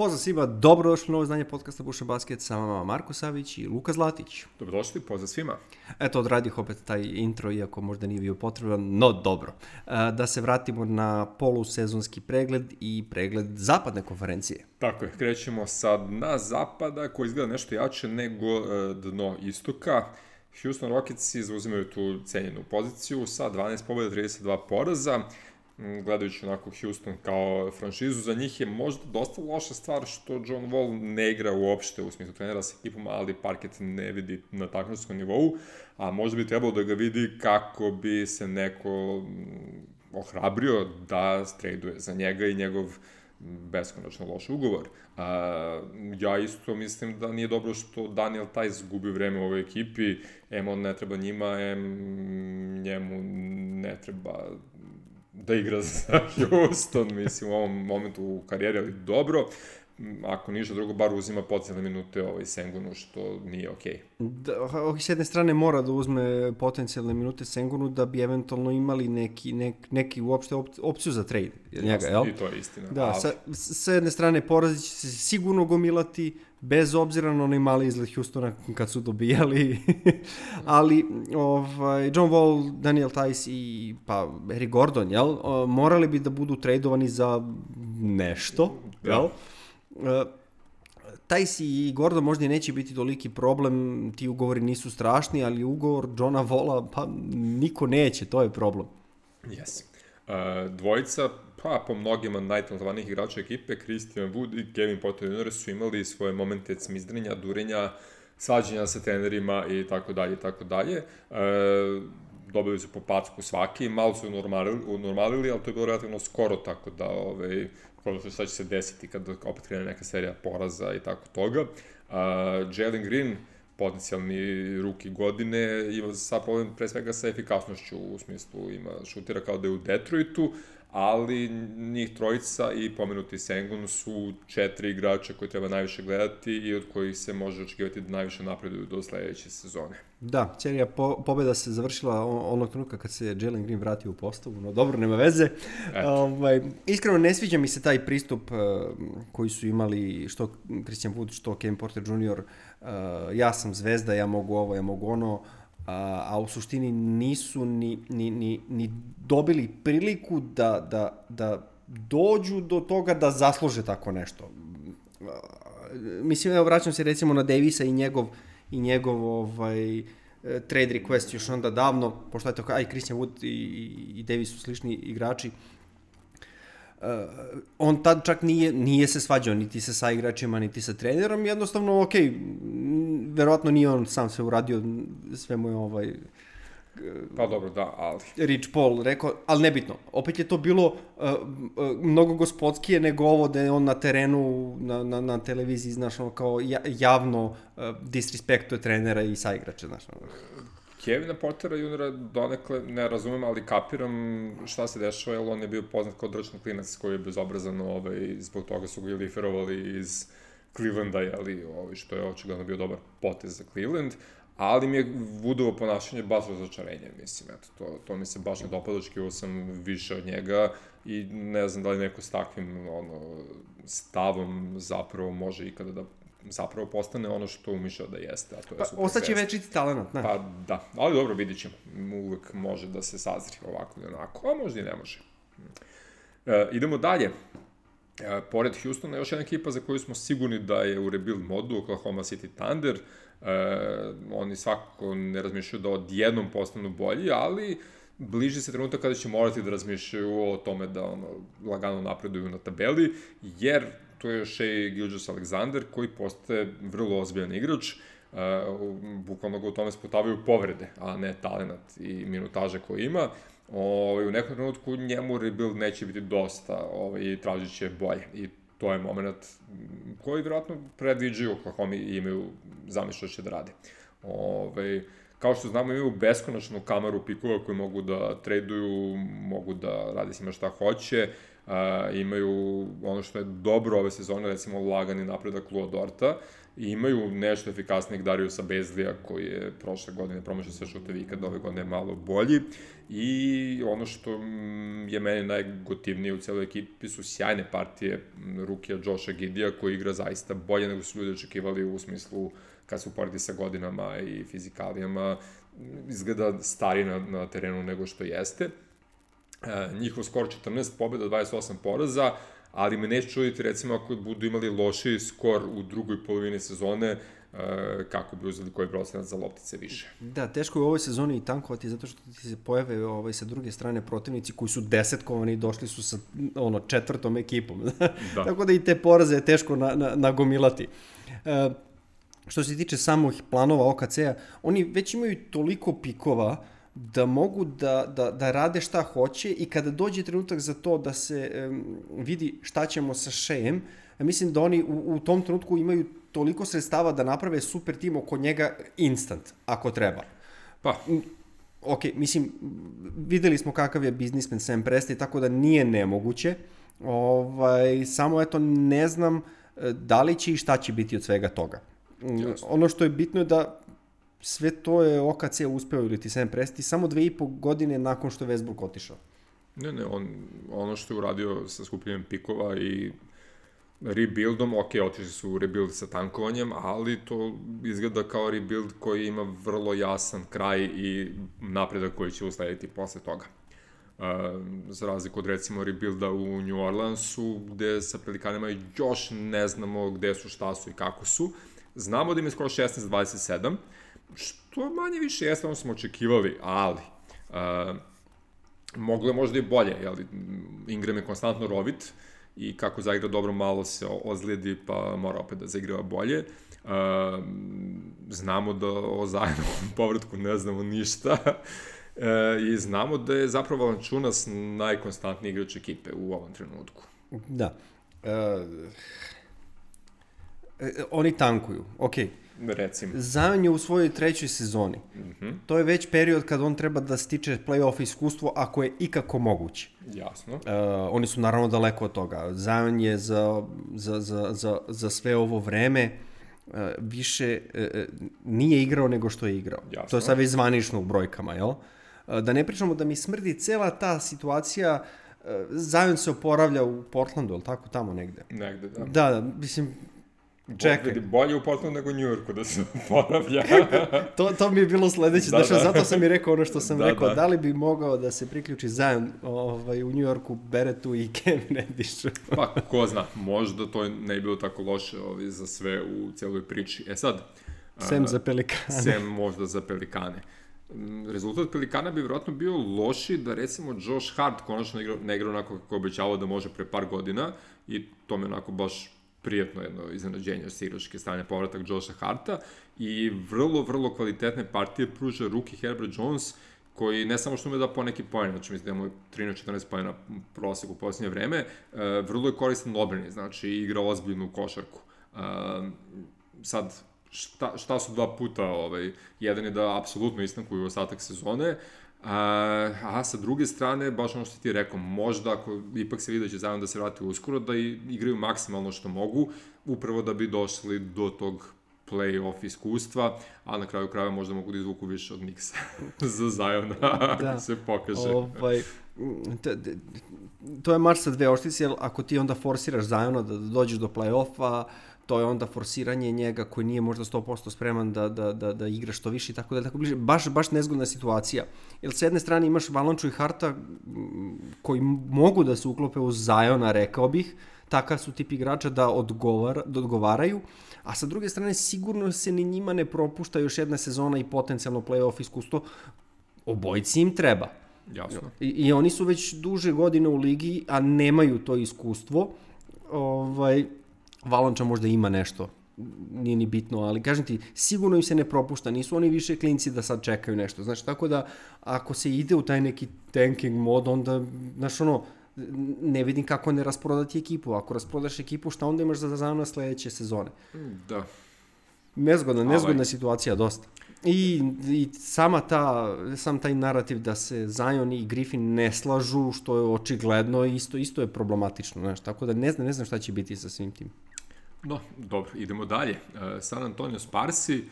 Pozdrav svima, dobrodošli u novo znanje podcasta Buša Basket, sa vama Marko Savić i Luka Zlatić. Dobrodošli, pozdrav svima. Eto, odradih opet taj intro, iako možda nije bio potreban, no dobro. E, da se vratimo na polusezonski pregled i pregled zapadne konferencije. Tako je, krećemo sad na zapada koji izgleda nešto jače nego e, dno istoka. Houston Rockets zauzimaju tu cenjenu poziciju sa 12 pobjeda, 32 poraza gledajući onako Houston kao franšizu, za njih je možda dosta loša stvar što John Wall ne igra uopšte u smislu trenera sa ekipom, ali parket ne vidi na takmičarskom nivou, a možda bi trebalo da ga vidi kako bi se neko ohrabrio da traduje za njega i njegov beskonačno loš ugovor. A, ja isto mislim da nije dobro što Daniel Tajs gubi vreme u ovoj ekipi, em on ne treba njima, em njemu ne treba da igra za Houston, mislim, u ovom momentu u karijeri, ali dobro ako ništa drugo, bar uzima potencijalne minute ovaj Sengunu, što nije okej. Okay. Da, s jedne strane mora da uzme potencijalne minute Sengunu da bi eventualno imali neki, nek, neki uopšte op, opciju za trade njega, jel? I to je istina. Da, ali... sa, sa jedne strane porazi će se sigurno gomilati, bez obzira na onaj mali izgled Houstona kad su dobijali. ali ovaj, John Wall, Daniel Tice i pa Harry Gordon, jel? Morali bi da budu tradovani za nešto, da. jel? Uh, Tajsi i Gordon možda i neće biti toliki problem, ti ugovori nisu strašni, ali ugovor Johna Vola, pa niko neće, to je problem. Yes. Dvojica, pa po mnogima najtalentovanijih igrača ekipe, Christian Wood i Kevin Potter Jr. su imali svoje momente cmizdrenja, durenja, svađenja sa trenerima i tako dalje i tako dalje. Dobili su po packu svaki, malo su normalili, unormalili, ali to je bilo relativno skoro, tako da ovaj, ko šta će se desiti kad opet krene neka serija poraza i tako toga. Uh, Jalen Green, potencijalni ruki godine, ima sad problem pre svega sa efikasnošću, u smislu ima šutira kao da je u Detroitu, ali njih trojica i pomenuti Sengun su četiri igrača koje treba najviše gledati i od kojih se može očekivati da najviše napreduju do sledeće sezone. Da, serija po, pobeda se završila onog trenutka kad se Jalen Green vratio u postavu, no dobro, nema veze. Ovaj, iskreno ne sviđa mi se taj pristup uh, koji su imali što Christian Wood, što Kevin Porter Jr. Uh, ja sam zvezda, ja mogu ovo, ja mogu ono. Uh, a, a u suštini nisu ni, ni, ni, ni dobili priliku da, da, da dođu do toga da zasluže tako nešto. Mislim, evo, vraćam se recimo na Davisa i njegov, i njegov ovaj, trade request još onda davno, pošto je to, aj, Christian Wood i, i Davis su slični igrači, Uh, on tad čak nije, nije se svađao niti sa saigračima, niti sa trenerom, jednostavno, ok, verovatno nije on sam se uradio, sve mu je ovaj... Pa dobro, da, ali... Rich Paul rekao, ali nebitno, opet je to bilo uh, uh, mnogo gospodskije nego ovo da je on na terenu, na, na, na televiziji, znaš, ono, kao javno uh, disrespektuje trenera i saigrača, znaš, ono. Kevina Pottera juniora donekle ne razumem, ali kapiram šta se dešava, jer on je bio poznat kao drčni klinac koji je bezobrazan, ovaj, zbog toga su ga i liferovali iz Clevelanda, jeli, ovaj, što je očigledno bio dobar potez za Cleveland, ali mi je Woodovo ponašanje baš razočarenje, mislim, eto, to, to mi se baš ne dopada, očekivao sam više od njega i ne znam da li neko s takvim ono, stavom zapravo može ikada da zapravo postane ono što umišljao da jeste, a to je pa, super Ostaće večiti talent, ne? Pa da, ali dobro, vidit ćemo. Uvek može da se sazri ovako ili onako, a možda i ne može. E, idemo dalje. E, pored Houstona, još jedna ekipa za koju smo sigurni da je u rebuild modu, Oklahoma City Thunder. E, oni svakako ne razmišljaju da odjednom postanu bolji, ali bliži se trenutak kada će morati da razmišljaju o tome da ono, lagano napreduju na tabeli, jer tu je Shea Gilgis Alexander koji postaje vrlo ozbiljan igrač, uh, bukvalno ga u tome spotavaju povrede, a ne talenat i minutaže koje ima. Ovaj, u nekom trenutku njemu rebuild neće biti dosta ovaj, i tražit će bolje. I to je moment koji vjerojatno predviđaju Oklahoma i imaju zamišljao će da rade. Ovaj, kao što znamo imaju beskonačnu kameru pikova koji mogu da traduju, mogu da rade s njima šta hoće. Uh, Uh, imaju ono što je dobro ove sezone, recimo lagani napredak Lua Dorta, i imaju nešto efikasnijeg Dariusa Bezlija koji je prošle godine promašao sve šute vikenda, ove godine je malo bolji i ono što mm, je meni najgotivnije u celoj ekipi su sjajne partije Rukija Josha Gidija koji igra zaista bolje nego su ljudi očekivali u smislu kad se uporedi sa godinama i fizikalijama izgleda stari na, na terenu nego što jeste. E, njihov skor 14 pobjeda, 28 poraza, ali me neće čuditi recimo ako budu imali loši skor u drugoj polovini sezone, e, kako bi uzeli koji procenat za loptice više. Da, teško je u ovoj sezoni i tankovati zato što ti se pojave ovaj, sa druge strane protivnici koji su desetkovani i došli su sa ono, četvrtom ekipom. da. Tako da i te poraze je teško na, na, nagomilati. E, što se tiče samih planova OKC-a, oni već imaju toliko pikova da mogu da, da, da rade šta hoće i kada dođe trenutak za to da se um, vidi šta ćemo sa Šejem, mislim da oni u, u tom trenutku imaju toliko sredstava da naprave super tim oko njega instant, ako treba. Pa, ok, mislim, videli smo kakav je biznismen Sam Presti, tako da nije nemoguće. Ovaj, samo eto, ne znam e, da li će i šta će biti od svega toga. Jasno. Ono što je bitno je da sve to je OKC uspeo ili ti Sam Presti samo dve i po godine nakon što je Westbrook otišao. Ne, ne, on, ono što je uradio sa skupljenjem pikova i rebuildom, ok, otišli su u rebuild sa tankovanjem, ali to izgleda kao rebuild koji ima vrlo jasan kraj i napredak koji će uslediti posle toga. Uh, za razliku od recimo rebuilda u New Orleansu, gde sa Pelikanima još ne znamo gde su, šta su i kako su. Znamo da im je skoro 16-27, što manje više jeste ono smo očekivali, ali uh, moglo je možda i bolje, jel? Ingram je konstantno rovit i kako zaigra dobro malo se ozlijedi pa mora opet da zaigrava bolje. Uh, znamo da o zajednovom povratku ne znamo ništa uh, i znamo da je zapravo Valančunas najkonstantniji igrač ekipe u ovom trenutku. Da. Uh, oni tankuju, okej. Okay recimo. Zion je u svojoj trećoj sezoni. Mm -hmm. To je već period kad on treba da stiče playoff iskustvo ako je ikako moguće. Jasno. Uh, oni su naravno daleko od toga. Zion je za, za, za, za, za sve ovo vreme uh, više uh, nije igrao nego što je igrao. Jasno. To je sad već zvanično u brojkama, jel? Uh, da ne pričamo da mi smrdi cela ta situacija Zion se oporavlja u Portlandu, ili tako, tamo negde? Negde, da. Da, mislim, Čekaj. Bolje u Portlandu nego u Njujorku da se poravlja. to, to mi je bilo sledeće, da, da. zato sam i rekao ono što sam da, rekao, da. da li bi mogao da se priključi Zion ovaj, u Njujorku Beretu i Cam Reddišu. pa, ko zna, možda to ne bi bilo tako loše ovaj, za sve u cijeloj priči. E sad... Sem uh, za pelikane. Sem možda za pelikane. Mm, rezultat Pelikana bi vjerojatno bio loši da recimo Josh Hart konačno igra, ne igra onako kako je obećavao da može pre par godina i to me onako baš prijetno jedno iznenađenje s igračke strane povratak Josha Harta i vrlo, vrlo kvalitetne partije pruža ruki Herbert Jones koji ne samo što ume da poneki poen, znači mislim da imamo 13-14 pojena prosek u posljednje vreme, e, vrlo je koristan obrani, znači igra ozbiljnu košarku. E, sad, šta, šta su dva puta, ovaj, jedan je da apsolutno istankuju ostatak sezone, A, a sa druge strane, baš ono što ti rekao, možda ako ipak se vidi da će zajedno da se vrati uskoro, da igraju maksimalno što mogu, upravo da bi došli do tog play-off iskustva, a na kraju krajeva možda mogu da izvuku više od Niksa za Zajona, da se pokaže. Ovaj, to, je mač sa dve oštice, jer ako ti onda forsiraš Zajona da dođeš do play-offa, to je onda forsiranje njega koji nije možda 100% spreman da, da, da, da igra što više i tako da tako bliže. Baš, baš nezgodna situacija. Jer s jedne strane imaš Valanču i Harta koji mogu da se uklope uz Zajona, rekao bih, takav su tip igrača da, odgovar, da odgovaraju, a sa druge strane sigurno se ni njima ne propušta još jedna sezona i potencijalno playoff iskustvo, obojci im treba. Jasno. I, I oni su već duže godine u ligi, a nemaju to iskustvo. Ovaj, Valonča možda ima nešto, nije ni bitno, ali kažem ti, sigurno im se ne propušta, nisu oni više klinci da sad čekaju nešto, znači tako da ako se ide u taj neki tanking mod, onda, znaš ono, ne vidim kako ne rasprodati ekipu, ako rasprodaš ekipu, šta onda imaš za zazavno sledeće sezone? Da. nezgodna, nezgodna ovaj. situacija dosta. I, I sama ta, sam taj narativ da se Zion i Griffin ne slažu, što je očigledno, isto, isto je problematično, znaš, tako da ne znam, ne znam šta će biti sa svim tim. No, dobro, idemo dalje. Uh, San Antonio Sparsi,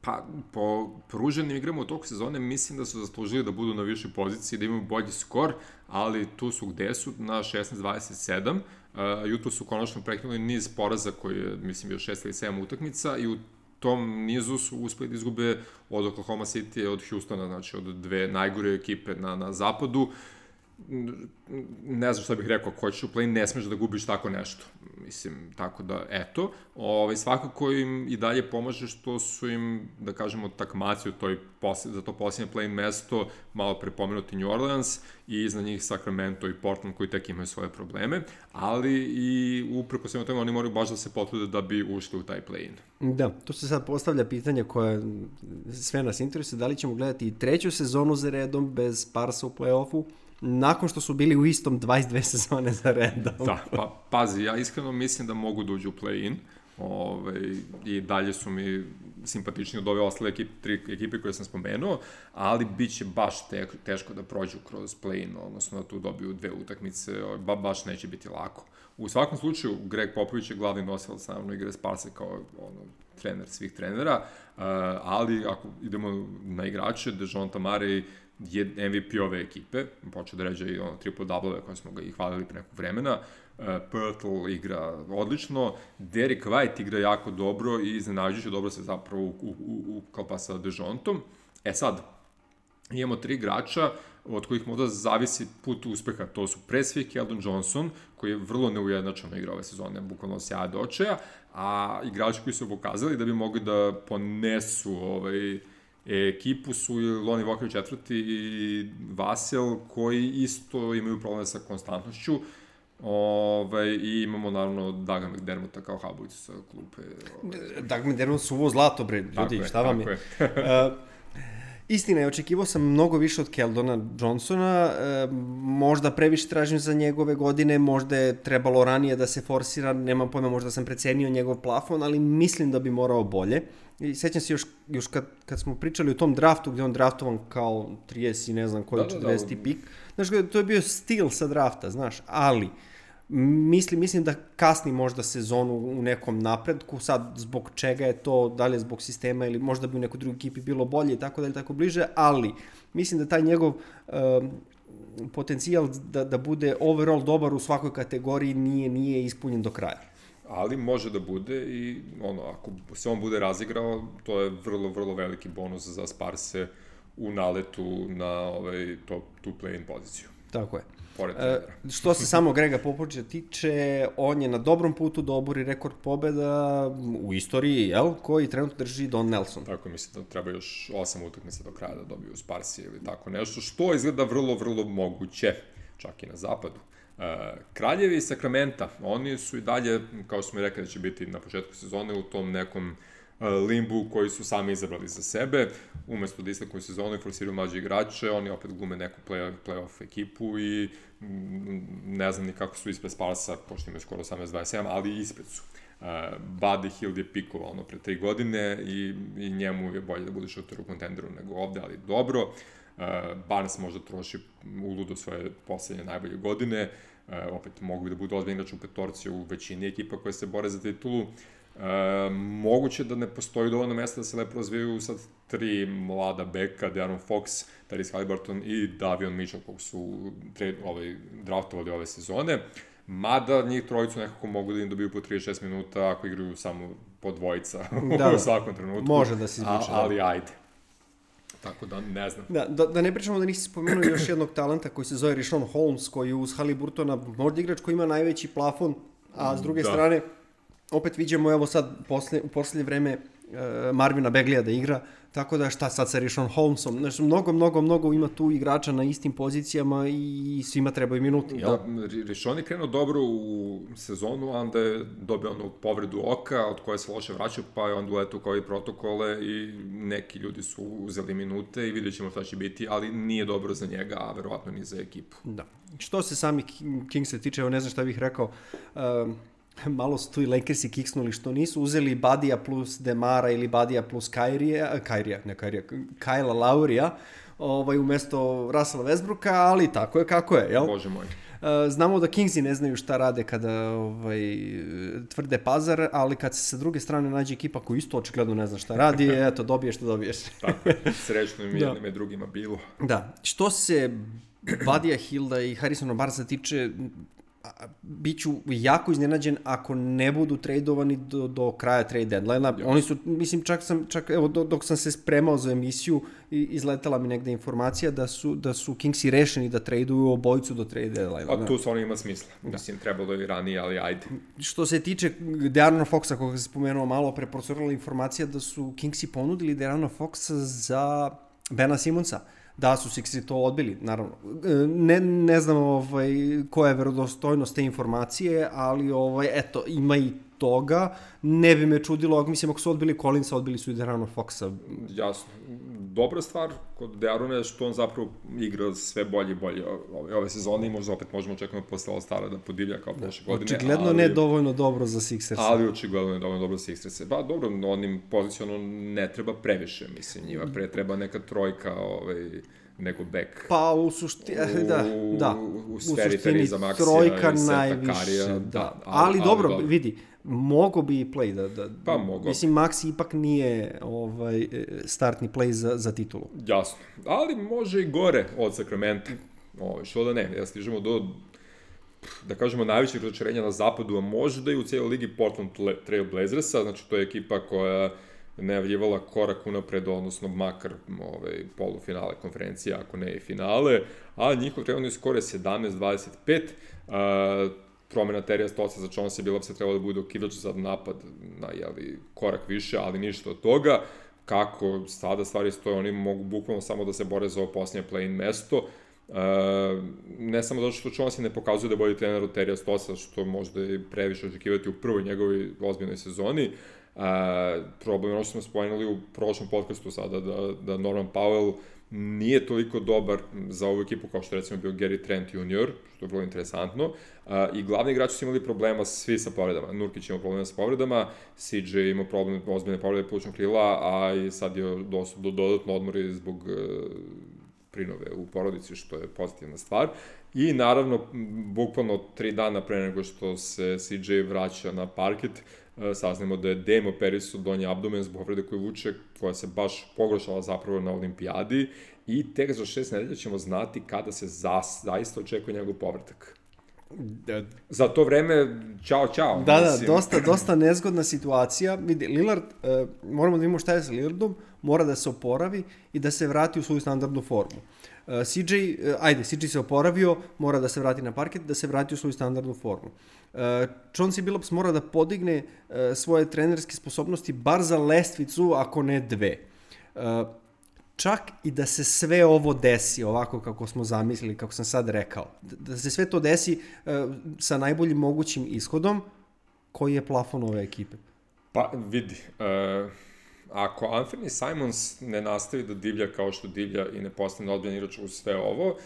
pa po pruženim igrama u toku sezone mislim da su zaslužili da budu na višoj poziciji, da imaju bolji skor, ali tu su gde su, na 16-27. Uh, jutro su konačno prekinuli niz poraza koji je, mislim, bio 6 ili 7 utakmica i u tom nizu su uspeli da izgube od Oklahoma City od Houstona, znači od dve najgore ekipe na, na zapadu. Ne znam šta bih rekao, ako hoćeš u play, ne smeš da gubiš tako nešto. Mislim, tako da, eto, ovaj, svakako im i dalje pomaže što su im, da kažemo, takmaci u toj posle, za to posljednje play mesto malo prepomenuti New Orleans i iznad njih Sacramento i Portland koji tek imaju svoje probleme, ali i upreko svema tome oni moraju baš da se potrude da bi ušli u taj play-in. Da, tu se sad postavlja pitanje koje sve nas interesuje, da li ćemo gledati i treću sezonu za redom bez Parsa u play-offu, nakon što su bili u istom 22 sezone za redom. Da, pa pazi, ja iskreno mislim da mogu da uđu u play-in. Ovaj, I dalje su mi simpatični od ove ostale ekipe, tri ekipe koje sam spomenuo, ali bit će baš te, teško da prođu kroz play-in, odnosno da tu dobiju dve utakmice, ba, baš neće biti lako. U svakom slučaju, Greg Popović je glavni nosilac naravno igre Sparse kao ono, trener svih trenera, uh, ali ako idemo na igrače, Dejon Tamari je MVP ove ekipe, počeo da ređe i ono triple double koje smo ga i hvalili pre nekog vremena, uh, Pirtle igra odlično, Derek White igra jako dobro i iznenađujuće dobro se zapravo u, u, u, uklapa sa Dejontom. E sad, imamo tri igrača od kojih možda zavisi put uspeha. To su pre svih Keldon Johnson, koji je vrlo neujednačeno igrao ove sezone, bukvalno sjaja do očeja, a igrači koji su pokazali da bi mogli da ponesu ovaj, ekipu su Loni Walker četvrti i Vasel koji isto imaju probleme sa konstantnošću. Ovaj, I imamo naravno Daga McDermotta kao habujicu sa klupe. Ovaj. Dag McDermott su uvo zlato, bre, ljudi, šta vam je? je. uh, Istina je, očekivao sam mnogo više od Keldona Johnsona, e, možda previše tražim za njegove godine, možda je trebalo ranije da se forsira, nemam pojma, možda sam precenio njegov plafon, ali mislim da bi morao bolje. I sećam se još, još kad, kad smo pričali o tom draftu, gde on draftovan kao 30 i ne znam koji da, da, 40. Da, da. pik, znaš, to je bio stil sa drafta, znaš, ali Mislim, mislim da kasni možda sezonu u nekom napredku, sad zbog čega je to, da li je zbog sistema ili možda bi u nekoj drugoj ekipi bilo bolje i tako dalje, tako bliže, ali mislim da taj njegov um, potencijal da, da bude overall dobar u svakoj kategoriji nije, nije ispunjen do kraja. Ali može da bude i ono, ako se on bude razigrao, to je vrlo, vrlo veliki bonus za Sparse u naletu na ovaj, top, tu play-in poziciju. Tako je pored trenera. E, što se samo Grega Popovića tiče, on je na dobrom putu da obori rekord pobeda u istoriji, jel? Koji trenutno drži Don Nelson. Tako, mislim da treba još osam utakmica do kraja da dobiju Sparsi ili tako nešto, što izgleda vrlo, vrlo moguće, čak i na zapadu. E, Kraljevi i Sakramenta, oni su i dalje, kao smo i rekli da će biti na početku sezone, u tom nekom uh, limbu koji su sami izabrali za sebe. Umesto da istakuju sezonu i forsiraju mlađe igrače, oni opet glume neku play, playoff ekipu i mm, ne znam ni kako su ispred Sparsa, pošto imaju skoro 18-27, ali ispred su. Uh, Buddy Hill je pikovao ono pre tri godine i, i njemu je bolje da bude šuter u kontenderu nego ovde, ali dobro. Uh, Barnes možda troši uludo svoje poslednje najbolje godine, uh, opet mogu da budu ozbiljni igrač u petorci u većini ekipa koje se bore za titulu. Uh, E, moguće da ne postoji dovoljno mesta da se lepo razvijaju sad tri mlada beka, Darren Fox, Tyrese Halliburton i Davion Mitchell, kog su tre, ovaj, draftovali ove sezone. Mada njih trojicu nekako mogu da im dobiju po 36 minuta ako igraju samo po dvojica da, u svakom trenutku. Može da se izvuče. Da. Ali ajde. Tako da ne znam. Da, da, da ne pričamo da nisi spomenuo još jednog talenta koji se zove Rishon Holmes, koji uz Halliburtona možda igrač koji ima najveći plafon, a s druge da. strane opet vidimo evo sad posle, u poslednje vreme e, Marvina Beglija da igra, tako da šta sad sa Rishon Holmesom, znači mnogo, mnogo, mnogo ima tu igrača na istim pozicijama i svima trebaju minuti, jel? Da, Rishon je krenuo dobro u sezonu, onda je dobio onu povredu oka od koje se loše vraćao, pa je onda uletu kao i protokole i neki ljudi su uzeli minute i vidjet ćemo šta će biti, ali nije dobro za njega, a verovatno ni za ekipu. Da. Što se sami Kingsa tiče, evo ne znam šta bih rekao, uh, malo su tu i Lakersi kiksnuli što nisu uzeli Badija plus Demara ili Badija plus Kairija, Kairija, ne Kairija, Kajla Laurija, ovaj, umesto Russella Westbrooka, ali tako je kako je, jel? Bože moj. Uh, znamo da Kingsi ne znaju šta rade kada ovaj, tvrde pazar, ali kad se sa druge strane nađe ekipa koja isto očigledno ne zna šta radi, eto, dobiješ što dobiješ. Tako je, srećno im da. jednim i drugima bilo. Da, što se Badija Hilda i Harrisona Barza tiče, biću jako iznenađen ako ne budu tradovani do, do kraja trade deadline-a. Oni su, mislim, čak sam, čak, evo, dok sam se spremao za emisiju, izletela mi negde informacija da su, da su Kingsi rešeni da traduju obojicu do trade deadline-a. A tu stvarno ima smisla. Da. Mislim, trebalo je i ranije, ali ajde. Što se tiče Dearona Foxa, koga se spomenuo malo, preprocurala informacija da su Kingsi ponudili Dearona Foxa za Bena Simonsa. Uh, da su Sixeri to odbili, naravno. E, ne, ne znam ovaj, koja je verodostojnost te informacije, ali ovaj, eto, ima i toga. Ne bi me čudilo, mislim, ako su odbili Collinsa, odbili su i Derano Foxa. Jasno. Dobra stvar kod Dearona je što on zapravo igra sve bolje i bolje ove, ove sezone i možda opet možemo očekati posle All-Stara da podivlja kao prošle godine. Očigledno ali, ne dovoljno dobro za Sixers. Ali očigledno ne dovoljno dobro za Sixers. Ba, dobro, onim pozicionom ne treba previše, mislim, njima pre treba neka trojka, ovaj, nego back. Pa u suštini, da, da. U, u sferi Teresa Maxija trojka najviše, Karija, da. da. Ali, ali, dobro, dobro, vidi, mogo bi i play da, da pa mogo. Mislim, Maxi ipak nije ovaj, startni play za, za titulu. Jasno, ali može i gore od Sacramento. Ovaj, što da ne, ja stižemo do da kažemo, najvećeg razočarenja na zapadu, a možda i u cijeloj ligi Portland Trail Blazersa, znači to je ekipa koja najavljivala korak unapred, odnosno makar ovaj, polufinale konferencije, ako ne i finale, a njihov trenutni skor je 17-25, uh, promena Terija Stoca za Chauncey Billupsa trebalo da bude okidač za napad na jeli, korak više, ali ništa od toga. Kako sada stvari stoje, oni mogu bukvalno samo da se bore za ovo posljednje play-in mesto. Uh, ne samo zato što Chauncey ne pokazuje da bolji trener od Terija Stoca, što možda je previše očekivati u prvoj njegovoj ozbiljnoj sezoni, A, problem je ono što smo spomenuli u prošlom podcastu sada, da, da Norman Powell nije toliko dobar za ovu ekipu kao što recimo bio Gary Trent Jr., što je vrlo interesantno. A, I glavni igrači su imali problema svi sa povredama. Nurkić imao problema sa povredama, CJ imao problem, ozbiljne povrede plućnog krila, a i sad je došlo do dodatno odmori zbog uh, prinove u porodici, što je pozitivna stvar. I naravno, bukvalno tri dana pre nego što se CJ vraća na parket, E, saznamo da je Demo Perisu donji abdomen zbog povrede koju vuče, koja se baš pogoršala zapravo na olimpijadi i tek za šest nedelja ćemo znati kada se zas, zaista očekuje njegov povratak. Da. Za to vreme, čao, čao. Da, da, dosta, dosta nezgodna situacija. Vidi, Lillard, uh, moramo da vidimo šta je sa Lillardom, mora da se oporavi i da se vrati u svoju standardnu formu. Uh, CJ, uh, ajde, CJ se oporavio, mora da se vrati na parket, da se vrati u svoju standardnu formu. Uh, Chauncey Billups mora da podigne uh, svoje trenerske sposobnosti bar za lestvicu, ako ne dve. Uh, čak i da se sve ovo desi ovako kako smo zamislili, kako sam sad rekao, da se sve to desi uh, sa najboljim mogućim ishodom, koji je plafon ove ekipe? Pa vidi, uh, ako Anthony Simons ne nastavi da divlja kao što divlja i ne postane odbijan igrač u sve ovo,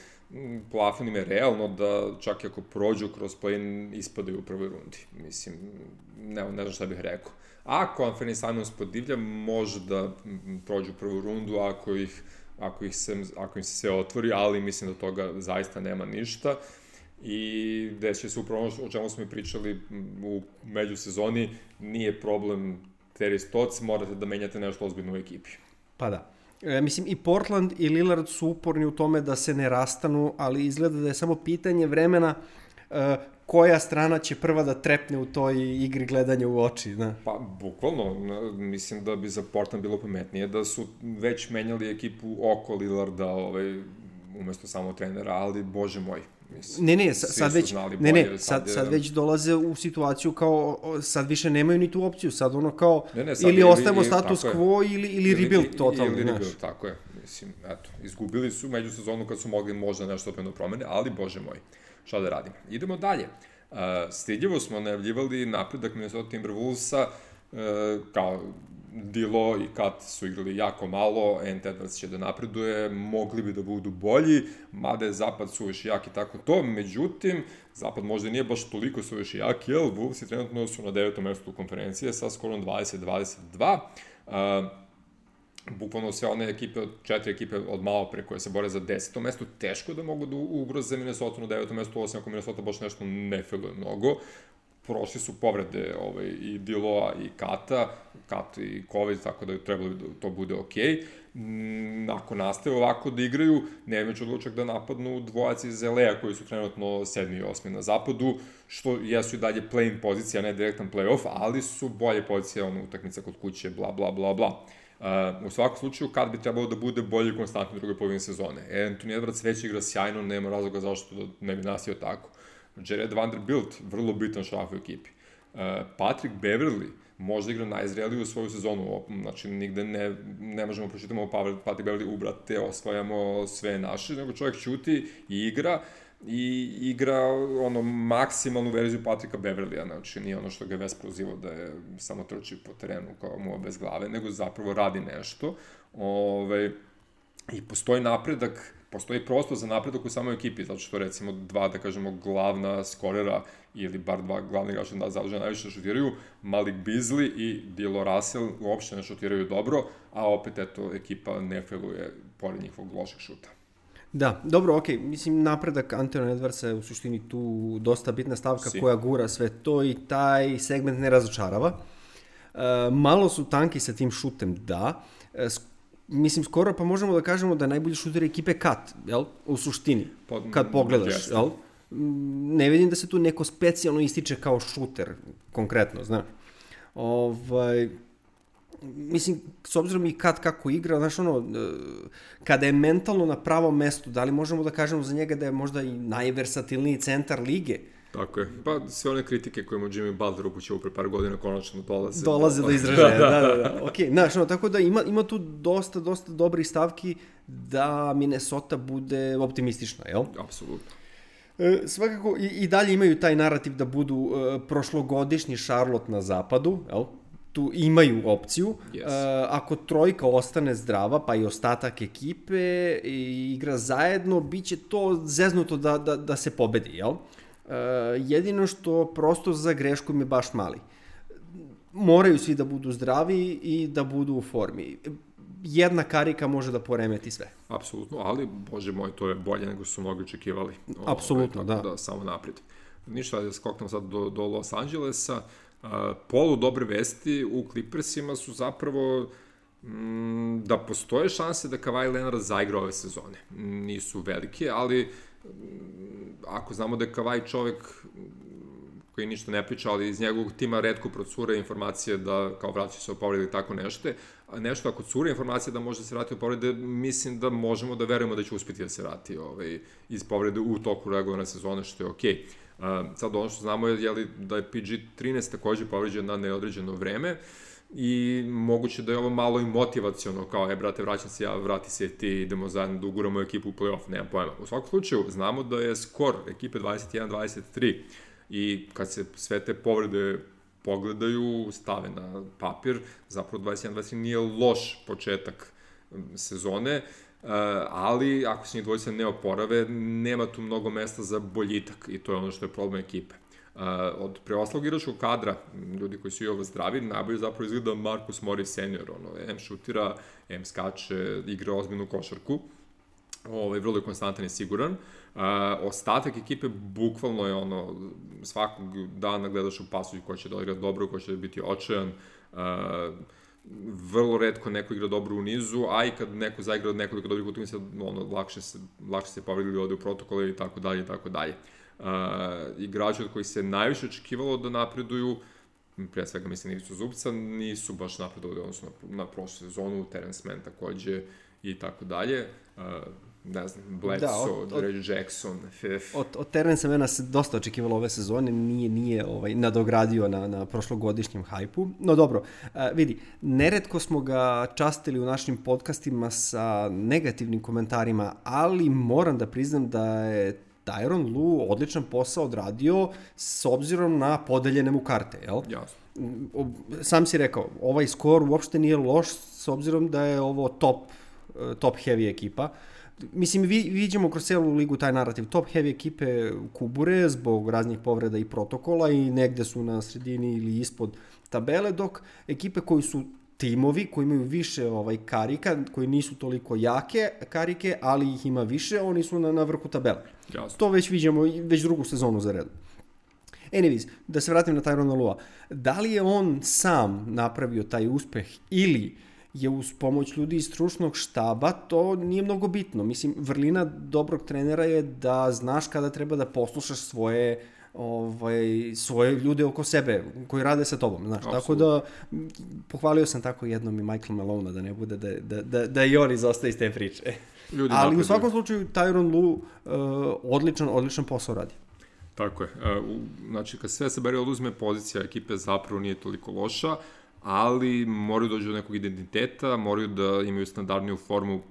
plafon im je realno da čak i ako prođu kroz play ispadaju u prvoj rundi. Mislim, ne, ne znam šta bih rekao. Ako Anthony Simons podivlja, može da prođu prvu rundu ako ih, ako ih se, ako im se sve otvori, ali mislim da toga zaista nema ništa. I desit se upravo o čemu smo i pričali u međusezoni, nije problem Terry Stotts, morate da menjate nešto ozbiljno u ekipi. Pa da. E, mislim, i Portland i Lillard su uporni u tome da se ne rastanu, ali izgleda da je samo pitanje vremena e, koja strana će prva da trepne u toj igri gledanja u oči. Da. Pa, bukvalno, mislim da bi za Portland bilo pametnije da su već menjali ekipu oko Lillarda ovaj, umesto samo trenera, ali bože moj, Mislim, ne, ne, sad, sad već, bolje, ne, ne, sad, sad, sad već dolaze u situaciju kao, sad više nemaju ni tu opciju, sad ono kao, ne, ne, sad ili ostavimo status quo ili, ili, ili rebuild totalno, ili, ili rebuild, tako je, mislim, eto, izgubili su među sezonu kad su mogli možda nešto opet promene, ali bože moj, šta da radimo. Idemo dalje. Uh, stidljivo smo najavljivali napredak Minnesota Timberwolvesa uh, kao Dilo i Kat su igrali jako malo, Ant Edwards će da napreduje, mogli bi da budu bolji, mada je Zapad suviše jak i tako to, međutim, Zapad možda nije baš toliko suviše jak, jer Wolves trenutno su na devetom mestu konferencije sa skorom 20-22, uh, bukvalno sve one ekipe, četiri ekipe od malo pre koje se bore za deseto mesto, teško da mogu da ugroze Minnesota na devetom mestu, osim ako Minnesota baš nešto ne filuje mnogo prošli su povrede ovaj, i Diloa i Kata, Kat i Ković, tako da je trebalo da to bude okej. Okay. Mm, ako nastave ovako da igraju, Nemeć odlučak da napadnu dvojaci iz LA koji su trenutno sedmi i osmi na zapadu, što jesu i dalje play-in pozicija, ne direktan play-off, ali su bolje pozicije, ono, utakmica kod kuće, bla, bla, bla, bla. Uh, u svakom slučaju, kad bi trebalo da bude bolji konstantno u drugoj polovini sezone. Anthony Edwards već igra sjajno, nema razloga zašto da ne bi nasio tako. Jared Vanderbilt, vrlo bitan šaf u ekipi. Uh, Patrick Beverly, možda igra najzreliju svoju sezonu, znači nigde ne, ne možemo pročitamo Patrick Beverly, ubrate, osvajamo sve naše, nego čovjek ćuti i igra i igra ono maksimalnu verziju Patrika Beverlya, znači nije ono što ga je Ves prozivao da je samo trči po terenu kao mu bez glave, nego zapravo radi nešto. Ove, I postoji napredak postoji prostor za napredak u samoj ekipi, zato što recimo dva, da kažemo, glavna skorera ili bar dva glavni igrača da zavrže najviše šutiraju, Malik Beasley i Dilo Russell uopšte ne šutiraju dobro, a opet eto ekipa ne feluje pored njihovog lošeg šuta. Da, dobro, ok, mislim napredak Antonio Edwardsa je u suštini tu dosta bitna stavka si. koja gura sve to i taj segment ne razočarava. E, malo su tanki sa tim šutem, da. E, mislim, skoro pa možemo da kažemo da je najbolji šuter ekipe Kat, jel? U suštini, pa, kad pogledaš, jeste. jel? Ne vidim da se tu neko specijalno ističe kao šuter, konkretno, znaš. Ovaj, mislim, s obzirom i kad kako igra, znaš, ono, e, kada je mentalno na pravom mestu, da li možemo da kažemo za njega da je možda i najversatilniji centar lige, Tako je. Pa sve one kritike koje mu Jimmy Butler upućao pre par godina konačno dolaze. Dolaze do izražaja, da, da, da. da. Ok, znaš, no, tako da ima, ima tu dosta, dosta dobrih stavki da Minnesota bude optimistična, jel? Apsolutno. E, svakako i, i dalje imaju taj narativ da budu e, prošlogodišnji Charlotte na zapadu, jel? tu imaju opciju. Yes. Uh, ako trojka ostane zdrava, pa i ostatak ekipe i igra zajedno, bit će to zeznuto da, da, da se pobedi, jel? Uh, jedino što prosto za grešku mi je baš mali. Moraju svi da budu zdravi i da budu u formi. Jedna karika može da poremeti sve. Apsolutno, ali, bože moj, to je bolje nego su mnogi očekivali. Apsolutno, da. da. Samo napred. Ništa, da skoknem sad do, do Los Angelesa. Uh, polu dobre vesti u Clippersima su zapravo mm, da postoje šanse da Kawhi Leonard zaigra ove sezone. Nisu velike, ali uh, ako znamo da je Kavaj čovek koji ništa ne priča, ali iz njegovog tima redko procure informacije da kao vraća se o povredi tako nešto. A nešto ako cure informacije da može da se vrati o povrede, mislim da možemo da verujemo da će uspeti da se vrati ovaj, iz povrede u toku regularne sezone, što je okej. Okay. Sad ono što znamo je, je da je PG-13 takođe povređen na neodređeno vreme. I moguće da je ovo malo i motivaciono, kao, e, brate, vraćam se ja, vrati se ti, idemo zajedno da uguramo ekipu u playoff, nemam pojma. U svakom slučaju, znamo da je skor ekipe 21-23 i kad se sve te povrede pogledaju, stave na papir, zapravo 21-23 nije loš početak sezone, ali ako se njih dvojica ne oporave, nema tu mnogo mesta za boljitak i to je ono što je problem ekipe. Uh, od preoslog igračkog kadra, ljudi koji su i ovo zdravi, najbolje zapravo izgleda Marcus Morris senior, ono, M šutira, M skače, igra ozbiljnu košarku, ovaj, vrlo je konstantan i siguran. Uh, ostatak ekipe bukvalno je ono, svakog dana gledaš u pasu ko će da igra dobro, ko će da biti očajan, uh, vrlo redko neko igra dobro u nizu, a i kad neko zaigra od nekoliko dobrih utakmica, ono, lakše se, lakše se povredili ode u protokole i tako dalje i tako dalje. Uh, igrači od kojih se najviše očekivalo da napreduju, pre svega mislim Ivicu Zubca, nisu baš napredovali odnosno na, na prošlu sezonu, Terence Mann takođe i tako dalje. Uh, ne znam, Bledsoe, da, Reggie Jackson, Fif. Od, od Terence Mena se dosta očekivalo ove sezone, nije, nije ovaj, nadogradio na, na prošlogodišnjem hajpu. No dobro, uh, vidi, neretko smo ga častili u našim podcastima sa negativnim komentarima, ali moram da priznam da je Tyron Lu odličan posao odradio s obzirom na podeljene mu karte, jel? Jasno. Sam si rekao, ovaj skor uopšte nije loš s obzirom da je ovo top, top heavy ekipa. Mislim, vi, vidimo kroz celu ligu taj narativ. Top heavy ekipe kubure zbog raznih povreda i protokola i negde su na sredini ili ispod tabele, dok ekipe koji su timovi koji imaju više ovaj karika, koji nisu toliko jake karike, ali ih ima više, oni su na, na vrhu tabele. Jasno. To već vidimo već drugu sezonu za redu. Anyways, da se vratim na Tyrona Lua. Da li je on sam napravio taj uspeh ili je uz pomoć ljudi iz stručnog štaba, to nije mnogo bitno. Mislim, vrlina dobrog trenera je da znaš kada treba da poslušaš svoje ovaj, svoje ljude oko sebe koji rade sa tobom, znaš. Absolut. Tako da, pohvalio sam tako jednom i Michael Malone da ne bude da, da, da, da i on izostaje iz te priče. Ljudi Ali u svakom slučaju Tyron Lu uh, odličan, odličan posao radi. Tako je. Uh, znači, kad sve se bere oduzme, pozicija ekipe zapravo nije toliko loša, ali moraju dođu do nekog identiteta, moraju da imaju standardniju formu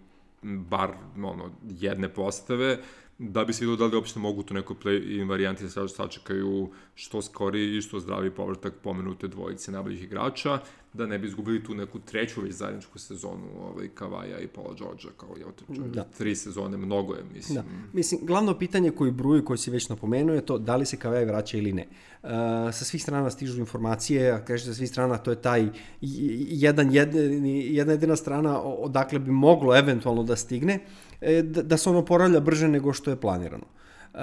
bar ono, jedne postave, da bi se vidio da li uopšte mogu tu nekoj play-in varijanti da sačekaju što skori i što zdravi povrtak pomenute dvojice najboljih igrača, da ne bi izgubili tu neku treću već zajedničku sezonu ovaj, Kavaja i Paula Georgea, kao je da. tri sezone, mnogo je, mislim. Da. Mislim, glavno pitanje koji bruju, koji si već napomenuo je to da li se Kavaja vraća ili ne. Uh, sa svih strana stižu informacije, a kažeš sa svih strana, to je taj jedan, jedan, jedna jedina strana odakle bi moglo eventualno da stigne, e, da, da se ono poravlja brže nego što je planirano. Uh,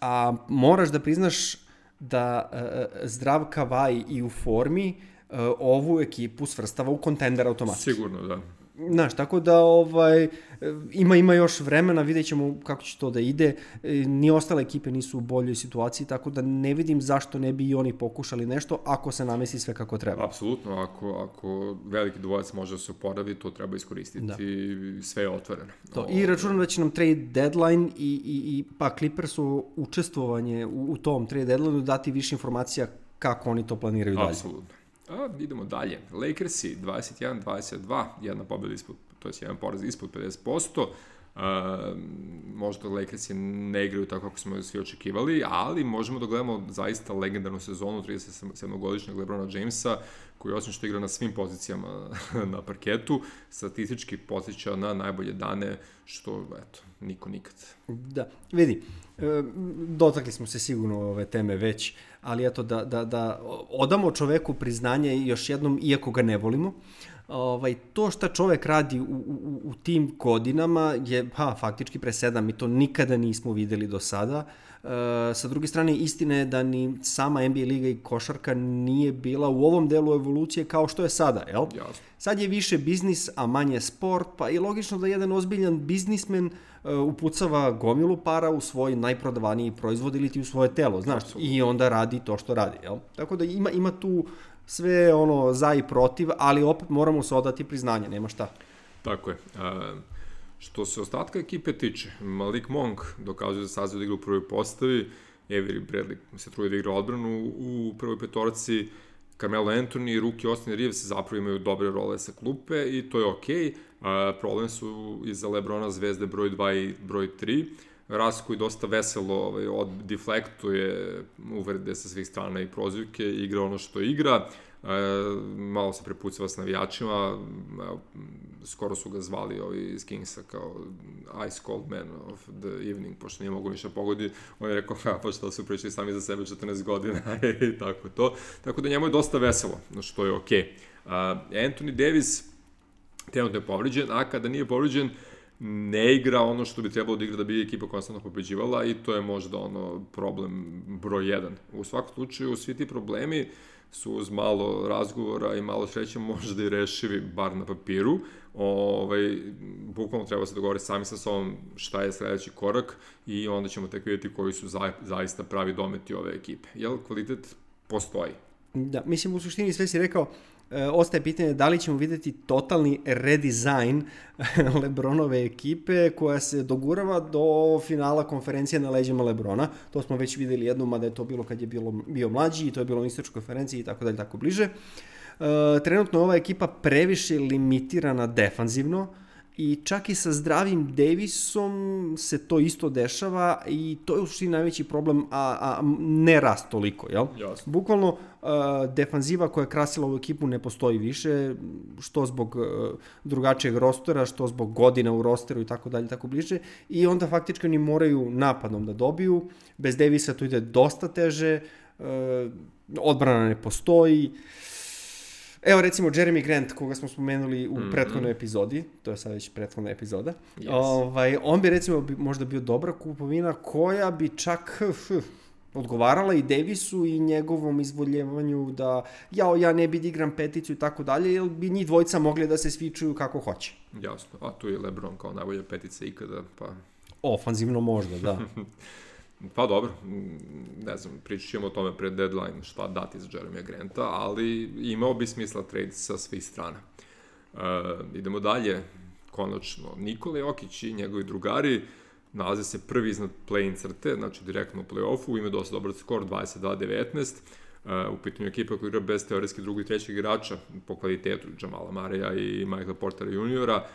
a moraš da priznaš da uh, zdrav Kavaj i u formi ovu ekipu svrstava u kontender automatski. Sigurno, da. Znaš, tako da ovaj, ima, ima još vremena, vidjet ćemo kako će to da ide. E, ni ostale ekipe nisu u boljoj situaciji, tako da ne vidim zašto ne bi i oni pokušali nešto ako se namesi sve kako treba. Apsolutno, ako, ako veliki dvojac može da se oporavi, to treba iskoristiti. Da. Sve je otvoreno. To. I računam da će nam trade deadline i, i, i pa Clippersu učestvovanje u, u tom trade deadline dati više informacija kako oni to planiraju dalje. Apsolutno. A, idemo dalje. Lakersi 21-22, jedna pobjeda ispod, to je jedan poraz ispod 50%. Uh, možda Lakersi ne igraju tako kako smo svi očekivali, ali možemo da gledamo zaista legendarnu sezonu 37-godišnjeg Lebrona Jamesa, koji osim što igra na svim pozicijama na parketu, statistički posjeća na najbolje dane, što, eto, niko nikad. Da, vidi, e, dotakli smo se sigurno ove teme već, ali eto da, da, da odamo čoveku priznanje još jednom, iako ga ne volimo, ovaj, to šta čovek radi u, u, u tim godinama je ha, faktički presedam i to nikada nismo videli do sada. E, sa druge strane, istina je da ni sama NBA liga i košarka nije bila u ovom delu evolucije kao što je sada, jel? Jasno. Sad je više biznis, a manje sport, pa je logično da jedan ozbiljan biznismen uh, upucava gomilu para u svoj najprodavaniji proizvod ili ti u svoje telo, znaš, Absolutno. i onda radi to što radi, jel? Tako da ima, ima tu sve ono za i protiv, ali opet moramo se odati priznanje, nema šta. Tako je. Uh, što se ostatka ekipe tiče, Malik Monk dokazuje da sazio da igra u prvoj postavi, Avery Bradley se truje da igra odbranu u prvoj petorci, Carmelo Anthony i Ruki Austin Reeves zapravo imaju dobre role sa klupe i to je okej. Okay. Uh, problem su iza Lebrona zvezde broj 2 i broj 3. Ras koji dosta veselo ovaj, od deflektuje uvrede sa svih strana i prozivke, igra ono što igra, e, malo se prepucava s navijačima, e, skoro su ga zvali ovi iz Kingsa kao Ice Cold Man of the Evening, pošto nije mogu ništa pogodi, on je rekao, ha, pa što su pričali sami za sebe 14 godina i tako to. Tako da njemu je dosta veselo, što je okej. Okay. Uh, Anthony Davis trenutno je povređen, a kada nije povređen, ne igra ono što bi trebalo da igra da bi ekipa konstantno pobeđivala i to je možda ono problem broj 1. U svakom slučaju svi ti problemi su uz malo razgovora i malo sreće možda i rešivi, bar na papiru. Ovaj, bukvalno treba se dogovoriti sami sa sobom šta je sledeći korak i onda ćemo tek vidjeti koji su za, zaista pravi dometi ove ekipe. Jel, kvalitet postoji. Da, mislim u suštini sve si rekao, ostaje pitanje da li ćemo videti totalni redizajn Lebronove ekipe koja se dogurava do finala konferencije na leđima Lebrona. To smo već videli jednom, mada je to bilo kad je bilo, bio mlađi i to je bilo u istočkoj konferenciji i tako dalje, tako bliže. E, trenutno je ova ekipa previše limitirana defanzivno I čak i sa zdravim Davisom se to isto dešava i to je u suštini najveći problem, a, a ne rast toliko, jel? Jasno. Bukvalno, uh, defanziva koja je krasila ovu ekipu ne postoji više, što zbog uh, drugačijeg rostera, što zbog godina u rosteru i tako dalje, tako bliže. I onda faktički oni moraju napadom da dobiju. Bez Davisa to ide dosta teže, uh, odbrana ne postoji. Uh, Evo recimo Jeremy Grant, koga smo spomenuli u mm -hmm. prethodnoj epizodi, to je sad već prethodna epizoda, yes. ovaj, on bi recimo bi možda bio dobra kupovina koja bi čak ff, odgovarala i Davisu i njegovom izvoljevanju da jao, ja ne bi da igram peticu i tako dalje, jer bi njih dvojica mogli da se svičuju kako hoće. Jasno, a tu je Lebron kao najbolja petica ikada, pa... Ofanzivno možda, da. Pa dobro, ne znam, pričat ćemo o tome pred deadline šta dati za Jeremy Granta, ali imao bi smisla trade sa svih strana. Uh, idemo dalje, konačno, Nikola Jokić i njegovi drugari nalaze se prvi iznad play-in crte, znači direktno u play-offu, ima dosta dobar skor, 22-19, Uh, u pitanju ekipa koja igra bez teoretski drugog i trećeg igrača po kvalitetu Jamala Mareja i Michaela Portera juniora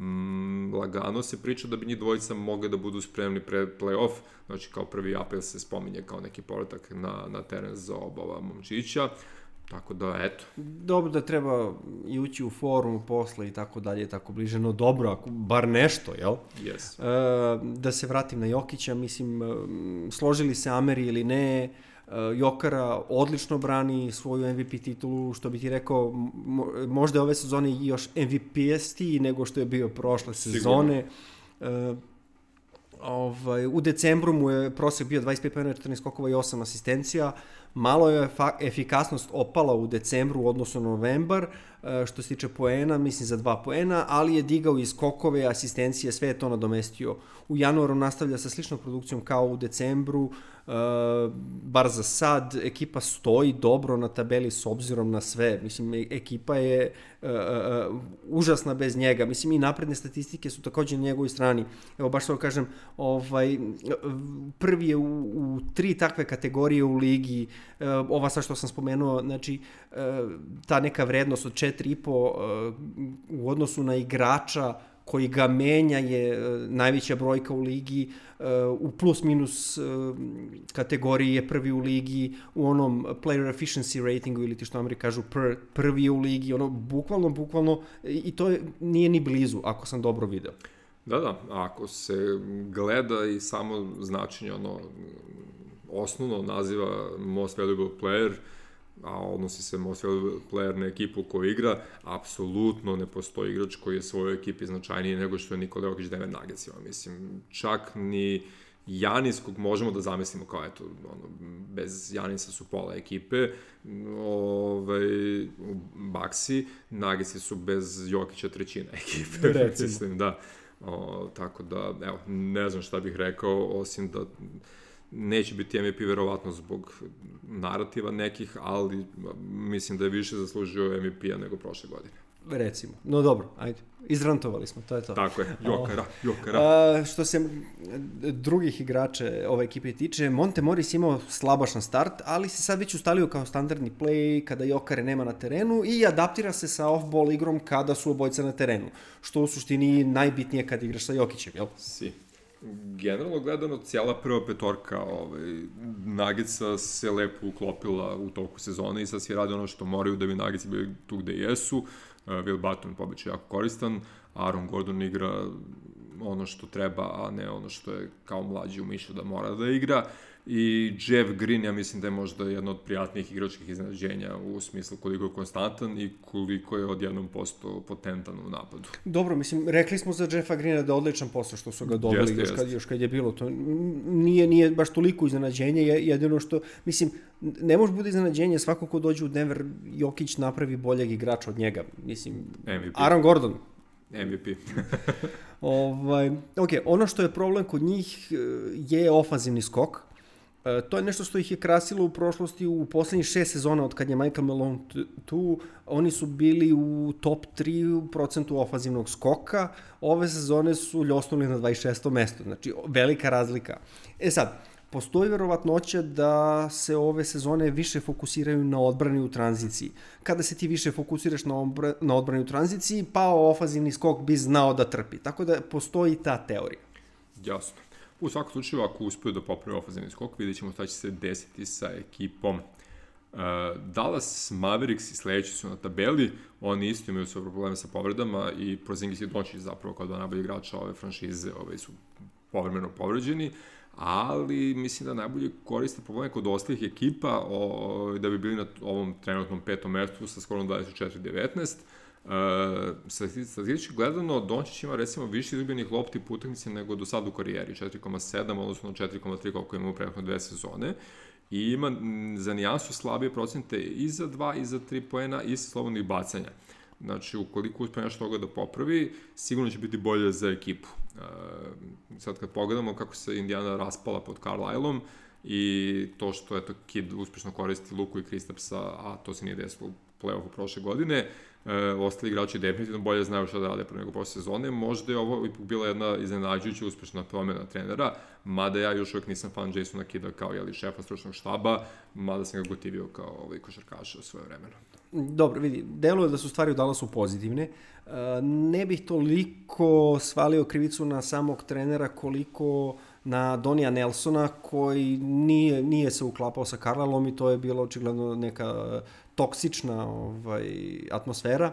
mm, lagano se priča da bi njih dvojica mogli da budu spremni pred play-off, znači kao prvi apel se spominje kao neki povratak na, na teren za obava momčića, Tako da, eto. Dobro da treba i ući u forum posle i tako dalje, tako bliže, no dobro, ako, bar nešto, jel? Yes. E, da se vratim na Jokića, mislim, složili se Ameri ili ne, Eh, Jokara odlično brani svoju MVP titulu, što bi ti rekao, možda je ove sezone još MVP-esti nego što je bio prošle sezone. Sigurno. Uh, ovaj, u decembru mu je prosek bio 25 pojena, 14 skokova i 8 asistencija. Malo je efikasnost opala u decembru u odnosu na novembar, eh, što se tiče poena, mislim za dva poena, ali je digao i skokove, asistencije, sve je to nadomestio. U januaru nastavlja sa sličnom produkcijom kao u decembru, Uh, bar za sad, ekipa stoji dobro na tabeli s obzirom na sve. Mislim, e, ekipa je užasna bez njega. Mislim, i napredne statistike su takođe na njegovoj strani. Evo, baš to kažem, ovaj, prvi je u, u tri takve kategorije u ligi. Uh, ova sa što sam spomenuo, znači, uh, ta neka vrednost od 4,5 uh, u odnosu na igrača koji ga menja je e, najveća brojka u ligi, e, u plus minus e, kategoriji je prvi u ligi, u onom player efficiency ratingu ili ti što Ameri kažu pr, prvi u ligi, ono bukvalno, bukvalno i to je, nije ni blizu ako sam dobro video. Da, da, ako se gleda i samo značenje ono osnovno naziva most valuable player, a odnosi se most valuable player na ekipu koju igra, apsolutno ne postoji igrač koji je svojoj ekipi značajniji nego što je Nikola Jokić Denver Nuggetsima. Mislim, čak ni Janis kog možemo da zamislimo kao eto, ono, bez Janisa su pola ekipe, ovaj, Baksi, Nagesi su bez Jokića trećina ekipe. Recimo. Mislim, da. O, tako da, evo, ne znam šta bih rekao, osim da neće biti MVP verovatno zbog narativa nekih, ali mislim da je više zaslužio MVP-a nego prošle godine. Recimo. No dobro, ajde. Izrantovali smo, to je to. Tako je, Jokara, Jokara. A, što se drugih igrača ove ekipe tiče, Monte Morris imao slabašan start, ali se sad već ustalio kao standardni play kada Jokare nema na terenu i adaptira se sa off-ball igrom kada su obojca na terenu. Što u suštini najbitnije kad igraš sa Jokićem, jel? Si generalno gledano, cijela prva petorka ovaj, Nagica se lepo uklopila u toku sezone i sad svi radi ono što moraju da bi Nagici bili tu gde jesu. Uh, Will Button pobeće jako koristan, Aaron Gordon igra ono što treba, a ne ono što je kao mlađi umišljao da mora da igra. I Jeff Green, ja mislim da je možda jedno od prijatnijih igračkih iznenađenja u smislu koliko je konstantan i koliko je odjednom posto potentan u napadu. Dobro, mislim, rekli smo za Jeffa Greena da je odličan posao što su ga dobili jeste, još, kad, još kad je bilo. To nije, nije baš toliko iznenađenje, jedino što, mislim, ne može bude iznenađenje, svako ko dođe u Denver, Jokić napravi boljeg igrača od njega. Mislim, MVP. Aaron Gordon, MVP. ovaj, ok, ono što je problem kod njih eh, je ofanzivni skok. E, to je nešto što ih je krasilo u prošlosti u poslednjih šest sezona od kad je Michael Malone tu. Oni su bili u top 3 u procentu ofanzivnog skoka. Ove sezone su ljosnuli na 26. mesto. Znači, velika razlika. E sad, postoji verovatnoća da se ove sezone više fokusiraju na odbrani u tranziciji. Kada se ti više fokusiraš na, obra, na odbrani u tranziciji, pa ofazivni skok bi znao da trpi. Tako da postoji ta teorija. Jasno. U svakom slučaju, ako uspeju da popravi ofazivni skok, vidjet ćemo šta će se desiti sa ekipom Uh, Dallas Mavericks i sledeći su na tabeli, oni isto imaju svoje probleme sa povredama i Prozingis i Dončić zapravo kao dva najbolji igrača ove franšize ove su povremeno povređeni, ali mislim da najbolje koriste probleme kod ostalih ekipa o, da bi bili na ovom trenutnom petom mestu sa skorom 24-19. Uh, statistički gledano, Dončić ima recimo više izgubljenih lopti po utakmici nego do sada u karijeri, 4,7 odnosno 4,3 koliko ima u prethodne dve sezone i ima za nijansu slabije procente i za 2 i za 3 poena i sa slobodnih bacanja. Znači, ukoliko uspe nešto toga da popravi, sigurno će biti bolje za ekipu. Uh, sad kad pogledamo kako se Indiana raspala pod Carlisleom i to što eto Kid uspešno koristi Luku i Kristapsa, a to se nije desilo u play-offu prošle godine, e, ostali igrači definitivno bolje znaju šta da rade pre nego posle sezone. Možda je ovo ipak bila jedna iznenađujuća uspešna promena trenera, mada ja još uvek nisam fan Jasona Kida kao jeli, šefa stručnog štaba, mada sam ga gotivio kao ovaj košarkaša u svoje vremeno. Dobro, vidi, deluje da su stvari u Dallasu pozitivne. E, ne bih toliko svalio krivicu na samog trenera koliko na Donija Nelsona koji nije, nije se uklapao sa Karlalom i to je bilo očigledno neka toksična ovaj, atmosfera.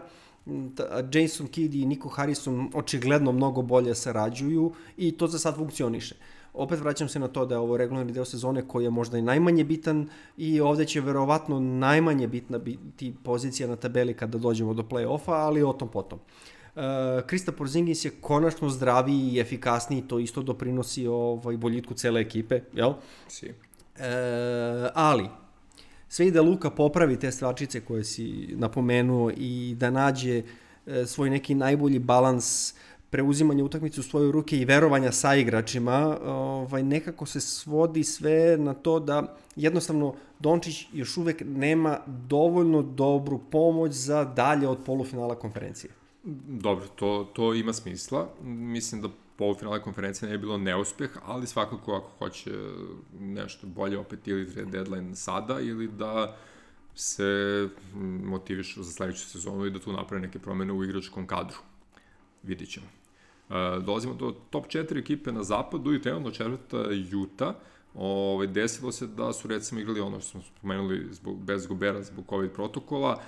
Jason Kidd i Nico Harrison očigledno mnogo bolje sarađuju i to za sad funkcioniše. Opet vraćam se na to da je ovo regularni deo sezone koji je možda i najmanje bitan i ovde će verovatno najmanje bitna biti pozicija na tabeli kada dođemo do play-offa, ali o tom potom. Uh, Krista Porzingis je konačno zdraviji i efikasniji, to isto doprinosi ovaj boljitku cele ekipe, jel? Si. Uh, ali, sve i da Luka popravi te stvarčice koje si napomenuo i da nađe e, svoj neki najbolji balans preuzimanja utakmice u svoje ruke i verovanja sa igračima, ovaj, nekako se svodi sve na to da jednostavno Dončić još uvek nema dovoljno dobru pomoć za dalje od polufinala konferencije. Dobro, to, to ima smisla. Mislim da polufinale konferencije ne je bilo neuspeh, ali svakako ako hoće nešto bolje opet ili trade deadline sada ili da se motivišu za sledeću sezonu i da tu naprave neke promene u igračkom kadru. Vidit ćemo. Uh, dolazimo do top 4 ekipe na zapadu i trenutno četvrta Utah. Ove, ovaj, desilo se da su recimo igrali ono što smo spomenuli zbog, bez Gobera zbog COVID protokola,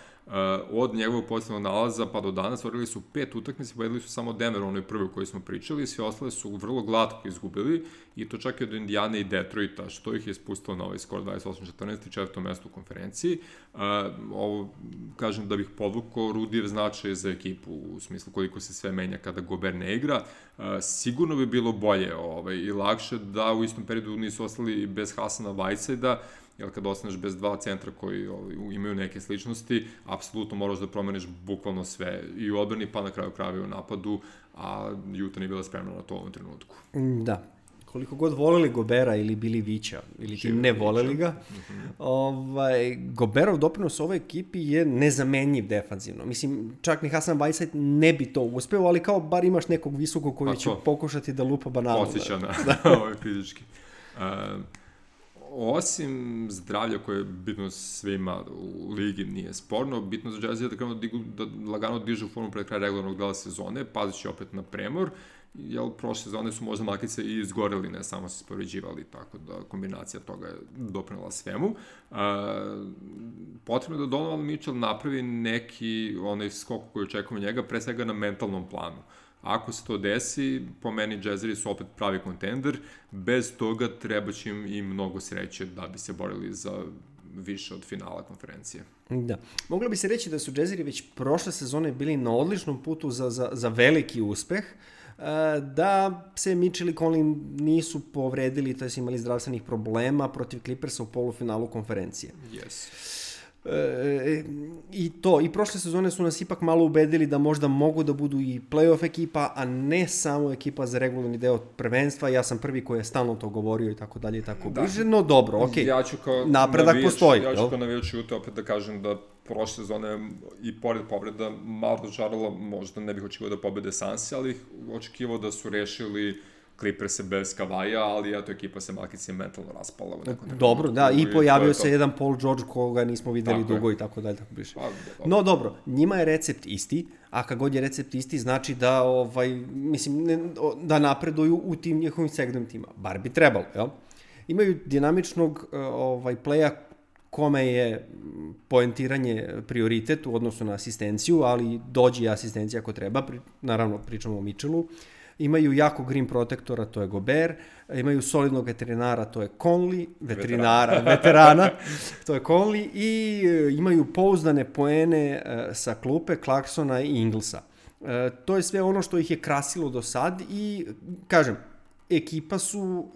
od njegovog posljednog nalaza pa do danas orili su pet utakmica, pobedili su samo Denver, onoj prvi koji smo pričali, sve ostale su vrlo glatko izgubili i to čak i od Indijane i Detroita, što ih je spustilo na ovaj skor 28-14 i četvrto mesto u konferenciji. Uh, ovo, kažem da bih podvukao Rudijev značaj za ekipu, u smislu koliko se sve menja kada Gober ne igra. Uh, sigurno bi bilo bolje ovaj, i lakše da u istom periodu nisu ostali bez Hasana Vajsajda, jer kad ostaneš bez dva centra koji ovaj, imaju neke sličnosti, apsolutno moraš da promeniš bukvalno sve i u odbrani pa na kraju krajeva u napadu, a Juta nije bila spremna na to u ovom trenutku. Mm, da, koliko god voleli Gobera ili bili Vića, ili ti ne voleli ga, mm -hmm. ovaj, Goberov doprinos ovoj ekipi je nezamenjiv defanzivno. Mislim, čak ni Hasan Bajsajt ne bi to uspeo, ali kao bar imaš nekog visokog koji pa će pokušati da lupa bananu. Osjeća na, da. ovaj fizički. Uh, osim zdravlja koje je bitno svima u ligi nije sporno, bitno za Jazz je da krenu da, digu, da lagano dižu formu pred kraj regularnog dela sezone, pazići opet na premor, jer prošle sezone su možda makice i izgoreli, ne samo se spoređivali, tako da kombinacija toga je doprinala svemu. Uh, potrebno je da Donovan Mitchell napravi neki onaj skok koji očekujemo njega, pre svega na mentalnom planu. Uh, Ako se to desi, po meni Jazzeri su opet pravi kontender, bez toga treba će im i mnogo sreće da bi se borili za više od finala konferencije. Da. Moglo bi se reći da su Jazzeri već prošle sezone bili na odličnom putu za, za, za veliki uspeh, e, da se Mitchell i Conley nisu povredili, to je imali zdravstvenih problema protiv Clippersa u polufinalu konferencije. Yes. E, I to, i prošle sezone su nas ipak malo ubedili da možda mogu da budu i playoff ekipa, a ne samo ekipa za regularni deo prvenstva. Ja sam prvi koji je stalno to govorio i tako dalje i tako da. bliže, no dobro, ok. Ja ću kao Napredak navijač, postoji. Ja ću kao navijač Jute opet da kažem da prošle sezone i pored povreda malo dočarala, možda ne bih očekivao da pobede Sansi, ali očekivao da su rešili Clippers bez Kavaja, ali eto ekipa se Malkici mentalno raspala u nekom Dobro, da, i pojavio se jedan Paul George koga nismo videli tako dugo je. i tako dalje, tako biše. Pa, no dobro, njima je recept isti, a kad god je recept isti, znači da, ovaj, mislim, ne, da napreduju u tim njihovim segmentima. Bar bi trebalo, jel? Imaju dinamičnog ovaj, playa kome je poentiranje prioritet u odnosu na asistenciju, ali dođe i asistencija ako treba, pri, naravno pričamo o Mitchellu. Imaju jako green protektora, to je Gober, imaju solidnog veterinara, to je Conley, veterinara, veterana, to je Conley i e, imaju pouzdane poene e, sa klupe Clarksona i Inglesa. E, to je sve ono što ih je krasilo do sad i, kažem, ekipa su,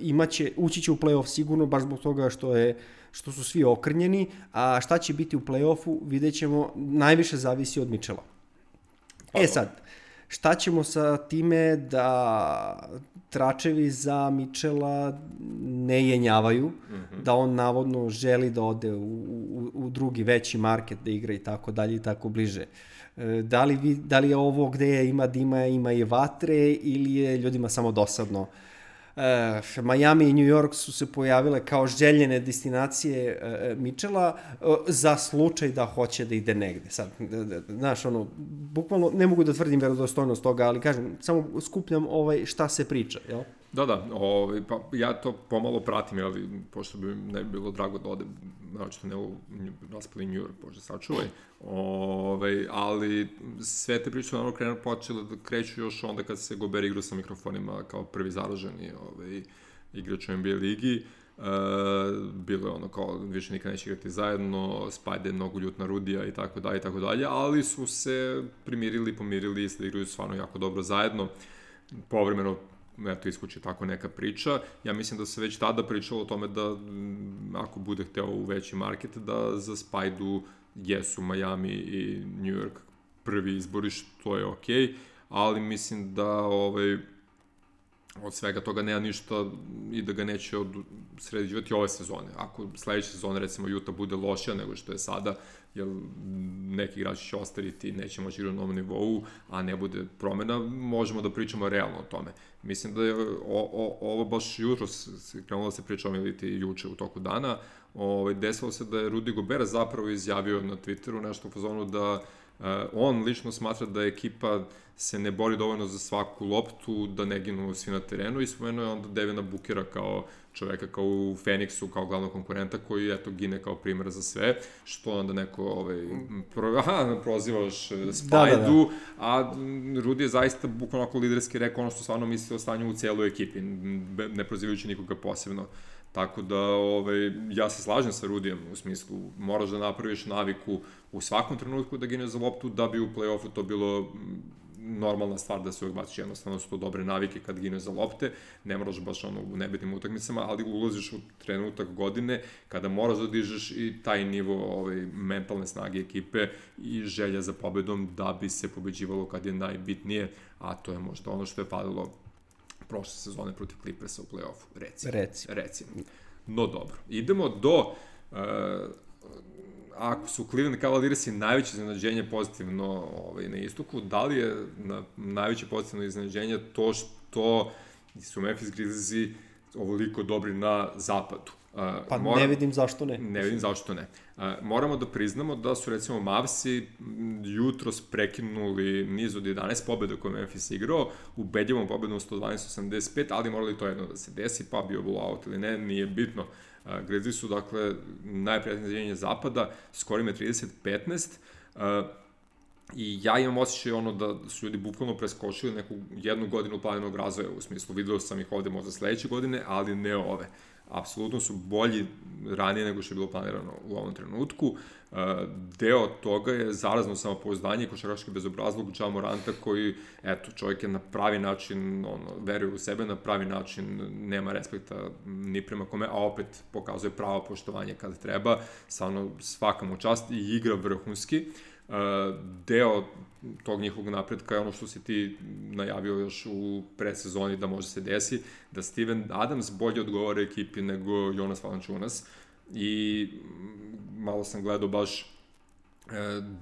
imaće, ući će u playoff sigurno, baš zbog toga što je što su svi okrnjeni, a šta će biti u play-offu vidjet ćemo, najviše zavisi od Mičela. E sad, šta ćemo sa time da tračevi za Mičela ne jenjavaju, mm -hmm. da on navodno želi da ode u, u, u drugi veći market da igra i tako dalje i tako bliže. E, da li, vi, da li je ovo gde ima dima, ima i vatre ili je ljudima samo dosadno? Uh, uh, Miami i New York su se pojavile kao željene destinacije uh, Mičela uh, za slučaj da hoće da ide negde. Sad, znaš, ono, bukvalno ne mogu da tvrdim verodostojnost toga, ali kažem, samo skupljam ovaj šta se priča, jel? Da, da, ovaj, pa ja to pomalo pratim, ali pošto bi ne bi bilo drago da ode, znači ne u raspali New York, bože sačuvaj, ovaj, ali sve te priče ono krenu počele da kreću još onda kad se Gober igrao sa mikrofonima kao prvi zaraženi ovaj, igrač u NBA ligi, Uh, bilo je ono kao više nikad neće igrati zajedno, Spajde je mnogo ljut na Rudija i tako dalje i tako dalje, ali su se primirili, pomirili i sad igraju stvarno jako dobro zajedno. Povremeno eto, iskuće tako neka priča. Ja mislim da se već tada pričalo o tome da ako bude hteo u veći market, da za Spajdu jesu Miami i New York prvi izbori, što je okej, okay, ali mislim da ovaj, od svega toga nema ništa i da ga neće od, sređivati ove sezone. Ako sledeće sezone, recimo, Utah bude lošija nego što je sada, jer neki igrači će ostariti, neće moći igrati na ovom nivou, a ne bude promena, možemo da pričamo realno o tome. Mislim da je o, o, ovo baš jutro krenulo da se priča o Militi juče u toku dana, ovaj, desilo se da je Rudy Gobert zapravo izjavio na Twitteru nešto u fazonu da Uh, on lično smatra da ekipa se ne bori dovoljno za svaku loptu, da ne ginu svi na terenu i spomenuo je onda Devina Bukera kao čoveka kao u Feniksu, kao glavnog konkurenta koji eto gine kao primer za sve, što onda neko ovaj, pro, aha, prozivaš Spajdu, da, da, da. a Rudi je zaista bukvalno ako liderski rekao ono što stvarno misli o stanju u cijeloj ekipi, ne prozivajući nikoga posebno. Tako da, ovaj, ja se slažem sa Rudijem u smislu, moraš da napraviš naviku u svakom trenutku da gineš za loptu, da bi u play-offu to bilo normalna stvar da se uvek baciš, jednostavno su to dobre navike kad gineš za lopte, ne moraš baš ono u nebitnim utakmicama, ali ulaziš u trenutak godine kada moraš da dižeš i taj nivo ovaj, mentalne snage ekipe i želja za pobedom da bi se pobeđivalo kad je najbitnije, a to je možda ono što je falilo prošle sezone protiv Clippersa u play-offu, recimo. Recimo. recimo. No dobro, idemo do uh, ako su Cleveland Cavaliersi najveće iznenađenje pozitivno ovaj, na istoku, da li je na, najveće pozitivno iznenađenje to što su Memphis Grizzlies ovoliko dobri na zapadu? Pa Mora, ne vidim zašto ne. Ne vidim zašto ne. Uh, moramo da priznamo da su recimo Mavsi jutro prekinuli niz od 11 pobjeda koje Memphis igrao, ubedljivom pobedom 112-85, ali morali to jedno da se desi, pa bio blowout ili ne, nije bitno. Uh, Grizzlies su, dakle, najprijatnije zapada, skoro ime 30-15, uh, I ja imam osjećaj ono da su ljudi bukvalno preskočili neku jednu godinu planinog razvoja, u smislu video sam ih ovde možda sledeće godine, ali ne ove apsolutno su bolji ranije nego što je bilo planirano u ovom trenutku. Uh, deo toga je zarazno samopouzdanje i košaraški bezobrazlog Dža Moranta koji, eto, čovjek je na pravi način, ono, veruje u sebe, na pravi način nema respekta ni prema kome, a opet pokazuje pravo poštovanje kada treba, sa ono mu čast i igra vrhunski. Uh, deo tog njihovog napretka je ono što si ti najavio još u predsezoni da može se desi, da Steven Adams bolje odgovara ekipi nego Jonas Valančunas i malo sam gledao baš e,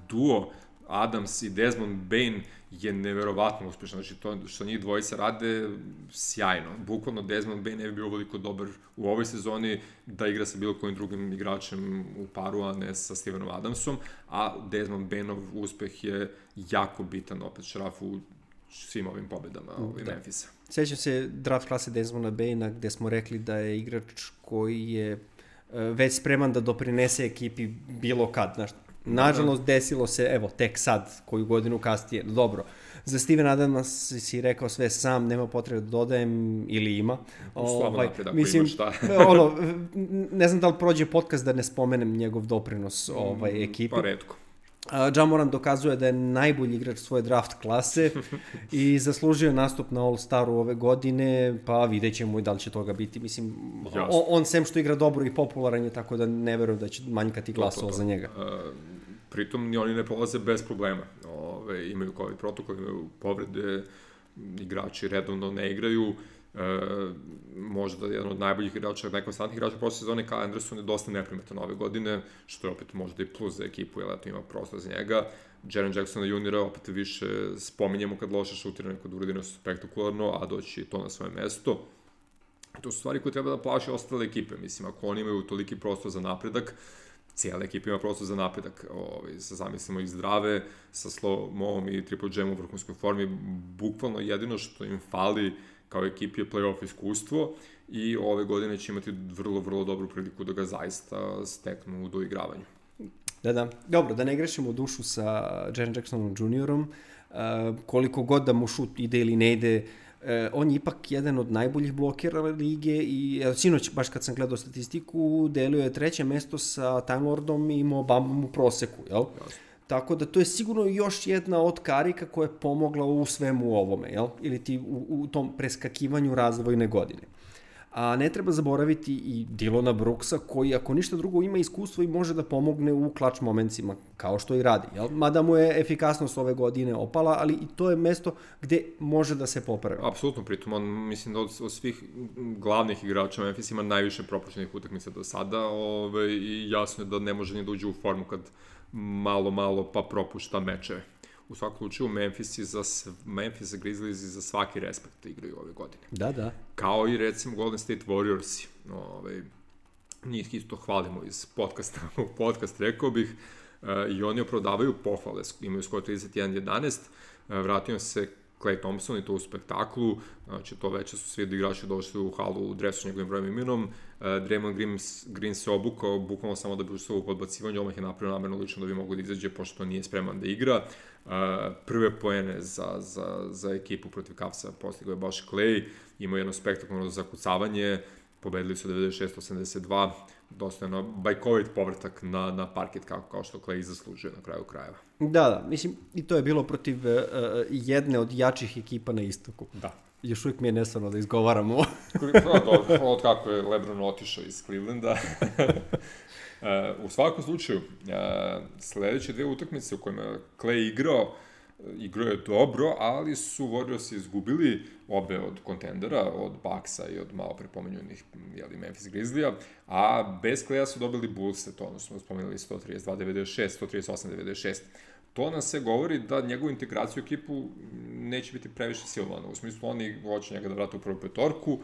duo Adams i Desmond Bain je neverovatno uspešan. Znači, to što njih dvojica rade, sjajno. Bukvalno Desmond Bain ne bi bio veliko dobar u ovoj sezoni da igra sa bilo kojim drugim igračem u paru, a ne sa Stevenom Adamsom, a Desmond Bainov uspeh je jako bitan opet šrafu u svim ovim pobedama ovaj, da. Memphisa. Sećam se draft klase Desmonda Baina gde smo rekli da je igrač koji je već spreman da doprinese ekipi bilo kad. Znaš, nažalost, desilo se, evo, tek sad, koju godinu kasnije, dobro. Za Steven Adams si rekao sve sam, nema potrebe da dodajem ili ima. Ovaj, mislim, ima šta. ono, ne znam da li prođe podcast da ne spomenem njegov doprinos ovaj, mm, ekipi. Pa redko. Jamoran dokazuje da je najbolji igrač svoje draft klase i zaslužio nastup na All-Staru ove godine, pa vidjet ćemo i da li će toga biti. Mislim, on, on sem što igra dobro i popularan je, tako da ne verujem da će manjkati glasova za njega. Uh, pritom ni oni ne polaze bez problema. Ove, imaju COVID protokol, imaju povrede, igrači redovno ne igraju, e, možda jedan od najboljih igrača, najkonstantnijih igrača prošle sezone, Kyle Anderson je dosta neprimetan ove godine, što je opet možda i plus za ekipu, jer eto ima prostor za njega. Jaren Jacksona juniora opet više spominjemo kad loše šutira, nekod uradi nešto spektakularno, a doći to na svoje mesto. To su stvari koje treba da plaši ostale ekipe, mislim, ako oni imaju toliki prostor za napredak, cijela ekipa ima prostor za napredak. Ovaj, sa zamislimo i zdrave, sa slow mom i triple jam u vrhunskoj formi. Bukvalno jedino što im fali kao ekipi je playoff iskustvo i ove godine će imati vrlo, vrlo dobru priliku da ga zaista steknu u doigravanju. Da, da. Dobro, da ne grešimo u dušu sa Jaren Jacksonom juniorom, uh, koliko god da mu šut ide ili ne ide, e, on je ipak jedan od najboljih blokera lige i evo, sinoć, baš kad sam gledao statistiku, delio je treće mesto sa Time Lordom i imao Bambam u proseku, jel? Jasno. Tako da to je sigurno još jedna od karika koja je pomogla u svemu ovome, jel? Ili ti u, u tom preskakivanju razvojne godine. A ne treba zaboraviti i Dilona Brooksa koji ako ništa drugo ima iskustvo i može da pomogne u klač momencima kao što i radi. Jel? Mada mu je efikasnost ove godine opala, ali i to je mesto gde može da se popravi. Apsolutno, pritom on mislim da od, od svih glavnih igrača Memphis ima najviše propuštenih utakmica do sada ove, i jasno je da ne može ni da uđe u formu kad malo, malo pa propušta mečeve u svakom slučaju Memphis, za, Memphis Grizzlies i za svaki respekt igraju ove godine. Da, da. Kao i recimo Golden State Warriors. Ove, njih isto hvalimo iz podcasta u podcast, rekao bih. E, I oni opravdavaju pohvale, imaju skoro 31-11. E, vratio se Clay Thompson i to u spektaklu, znači to veće su svi igrači došli u halu u dresu s njegovim brojem imenom, uh, Draymond Green, Green se obukao bukvalno samo da bi ušao u podbacivanje, omah je napravio namerno lično da bi mogo da izađe pošto nije spreman da igra. Uh, prve poene za, za, za ekipu protiv Cavsa postigao je baš Clay, imao jedno spektakularno zakucavanje, pobedili su 96-82, dosta jedno bajkovit povrtak na, na parket kao, kao što Clay zaslužuje na kraju krajeva. Da, da, mislim, i to je bilo protiv uh, jedne od jačih ekipa na istoku. Da. Još uvijek mi je nesvano da izgovaramo. pa, dobro, od kako je Lebron otišao iz Clevelanda. uh, u svakom slučaju, uh, sledeće dve utakmice u kojima Clay igrao, igrao je dobro, ali su Warriors izgubili obe od kontendera, od Bucksa i od malo prepomenjunih jeli, Memphis Grizzlija, a bez Kleja su dobili Bulls, to ono smo spomenuli 132-96, 138-96. To nam se govori da njegovu integraciju u ekipu neće biti previše silovana. U smislu, oni hoće njega da vrate u prvu petorku, uh,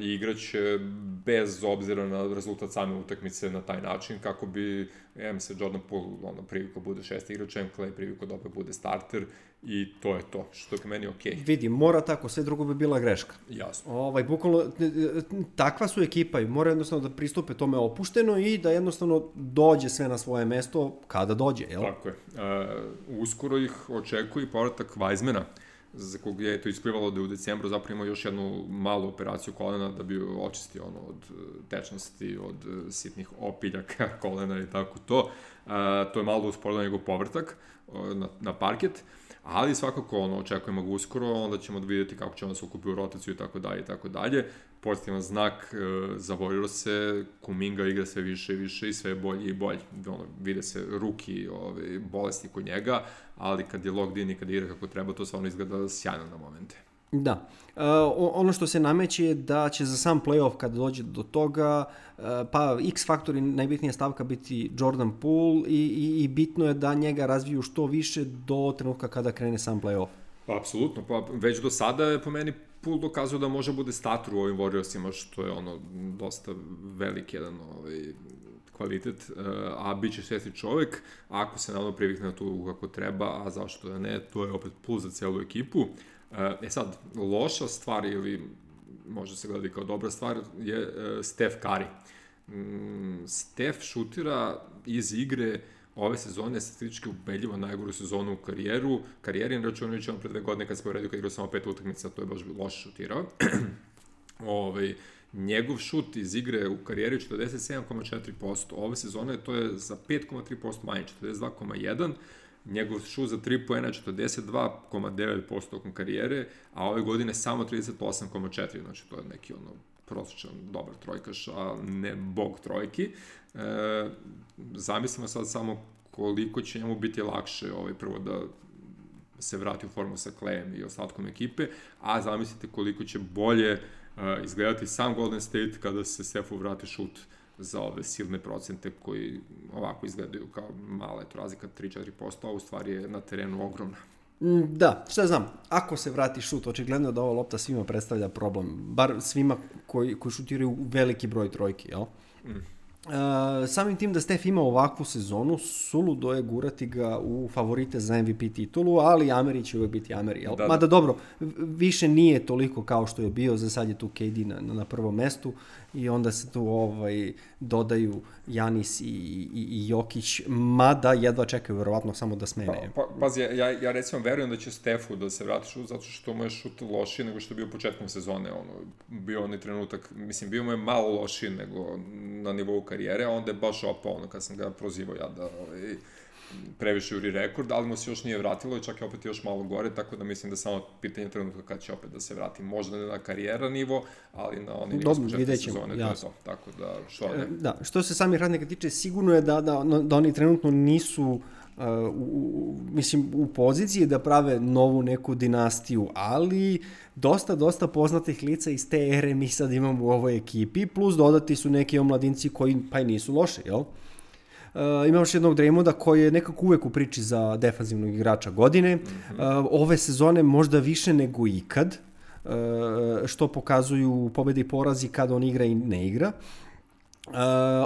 i igraće bez obzira na rezultat same utakmice na taj način kako bi em se Jordan Poole ono, priviko bude šesti igrač, em Clay priviko da opet bude starter i to je to, što je po meni okej. Okay. Vidi, mora tako, sve drugo bi bila greška. Jasno. Ovaj, bukvalno, takva su ekipa i mora jednostavno da pristupe tome opušteno i da jednostavno dođe sve na svoje mesto kada dođe, jel? Tako je. Uh, uskoro ih očekuje i povratak Weizmana. Uh, za kog je to isplivalo da je u decembru zapravo imao još jednu malu operaciju kolena da bi očistio ono od e, tečnosti, od e, sitnih opiljaka kolena i tako to. A, to je malo usporilo njegov povrtak na, na parket, ali svakako ono, očekujemo ga uskoro, onda ćemo da vidjeti kako će on se ukupiti u rotaciju i tako dalje i tako dalje pozitivan znak e, za se, Kuminga igra sve više i više i sve bolje i bolje. Ono, vide se ruki ove, bolesti kod njega, ali kad je locked in i kad igra kako treba, to stvarno izgleda sjajno na momente. Da. Uh, ono što se nameće je da će za sam playoff kad dođe do toga, uh, pa X faktor i najbitnija stavka biti Jordan Poole i, i, i bitno je da njega razviju što više do trenutka kada krene sam playoff. Pa, apsolutno, pa već do sada je po meni Poole dokazao da može bude stator u ovim Warriorsima, što je ono dosta velik jedan ovaj, kvalitet, uh, a bit će sveti čovek, ako se naravno privikne na to kako treba, a zašto da ne, to je opet plus za celu ekipu. Uh, E sad, loša stvar ili može se gledati kao dobra stvar je Curry. Mm, Steph šutira iz igre ove sezone statistički ubedljivo najgoru sezonu u karijeru. Karijeri, računajući on pre dve godine kad se povredio kad igrao samo pet utakmica, to je baš loše šutirao. Ove, ovaj, njegov šut iz igre u karijeri 47,4%. Ove sezone to je za 5,3% manje, 42,1% njegov šut za 3 poena 42,9% tokom karijere, a ove godine samo 38,4, znači to je neki ono prosječan dobar trojkaš, a ne bog trojki. E, zamislimo sad samo koliko će njemu biti lakše ovaj, prvo da se vrati u formu sa Klejem i ostatkom ekipe, a zamislite koliko će bolje izgledati sam Golden State kada se Stefu vrati šut uh, za ove silne procente koji ovako izgledaju kao mala, eto razlika 3-4%, a u stvari je na terenu ogromna. Mm, da, šta znam, ako se vrati šut, očigledno da ova lopta svima predstavlja problem, bar svima koji, koji šutiraju veliki broj trojki, jel? Mm. Uh, samim tim da Stef ima ovakvu sezonu, suludo je gurati ga u favorite za MVP titulu, ali Ameri će uvek biti Ameri. Jel? Da, da. Mada dobro, više nije toliko kao što je bio, za sad je tu KD na, na prvom mestu i onda se tu ovaj, dodaju Janis i, i, i Jokić, mada jedva čekaju verovatno samo da smene. Pa, pa, pazi, ja, ja recimo verujem da će Stefu da se vrati šut, zato što mu je šut lošiji nego što je bio početkom sezone. Ono, bio onaj trenutak, mislim, bio mu je malo lošiji nego na nivou karijere, a onda je baš opao, ono, kad sam ga prozivao ja da ovaj, previše juri rekord, ali mu se još nije vratilo i čak je opet još malo gore, tako da mislim da samo pitanje trenutka kad će opet da se vrati. Možda ne na karijera nivo, ali na oni nivo s sezone, to je to. Tako da, što ne? Da, što se samih radnika tiče, sigurno je da, da, da oni trenutno nisu Uh, u, mislim, u poziciji da prave novu neku dinastiju, ali dosta, dosta poznatih lica iz te ere mi sad imamo u ovoj ekipi, plus dodati su neki omladinci koji pa i nisu loše, jel? Uh, Uh, imamo još jednog Draymonda koji je nekako uvek u priči za defanzivnog igrača godine. Mm -hmm. uh, ove sezone možda više nego ikad, uh, što pokazuju pobede i porazi kad on igra i ne igra. Uh,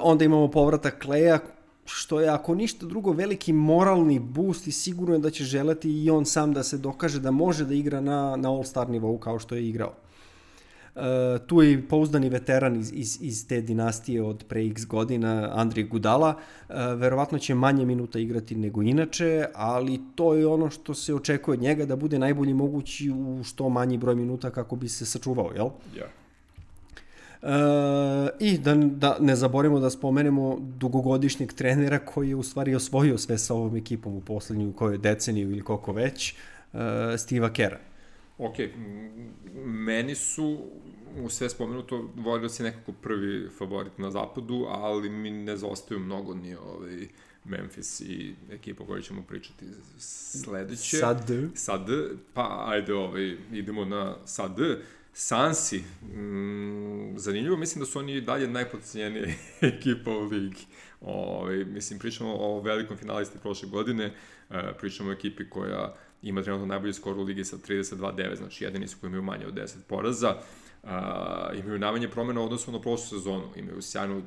onda imamo povratak Kleja, što je ako ništa drugo veliki moralni boost i sigurno je da će želeti i on sam da se dokaže da može da igra na, na all-star nivou kao što je igrao. Uh, tu je i pouzdani veteran iz, iz, iz te dinastije od pre x godina, Andrij Gudala. Uh, verovatno će manje minuta igrati nego inače, ali to je ono što se očekuje od njega, da bude najbolji mogući u što manji broj minuta kako bi se sačuvao, jel? Ja. Uh, I da, da ne zaboravimo da spomenemo dugogodišnjeg trenera koji je u stvari osvojio sve sa ovom ekipom u poslednju kojoj deceniju ili koliko već, uh, Steve'a Kera. Ok, meni su u sve spomenuto Warriors je nekako prvi favorit na zapadu, ali mi ne zostaju mnogo ni ovaj Memphis i ekipa koju ćemo pričati sledeće. Sad. Sad, pa ajde ovaj, idemo na sad. Sansi, mm, zanimljivo, mislim da su oni dalje najpocenjenija ekipa u ligi. Ove, ovaj, mislim, pričamo o velikom finalisti prošle godine, e, pričamo o ekipi koja ima trenutno najbolji skor u ligi sa 32-9, znači jedini su koji imaju manje od 10 poraza. Uh, imaju najmanje promjena u odnosu na prošlu sezonu. Imaju sjajnu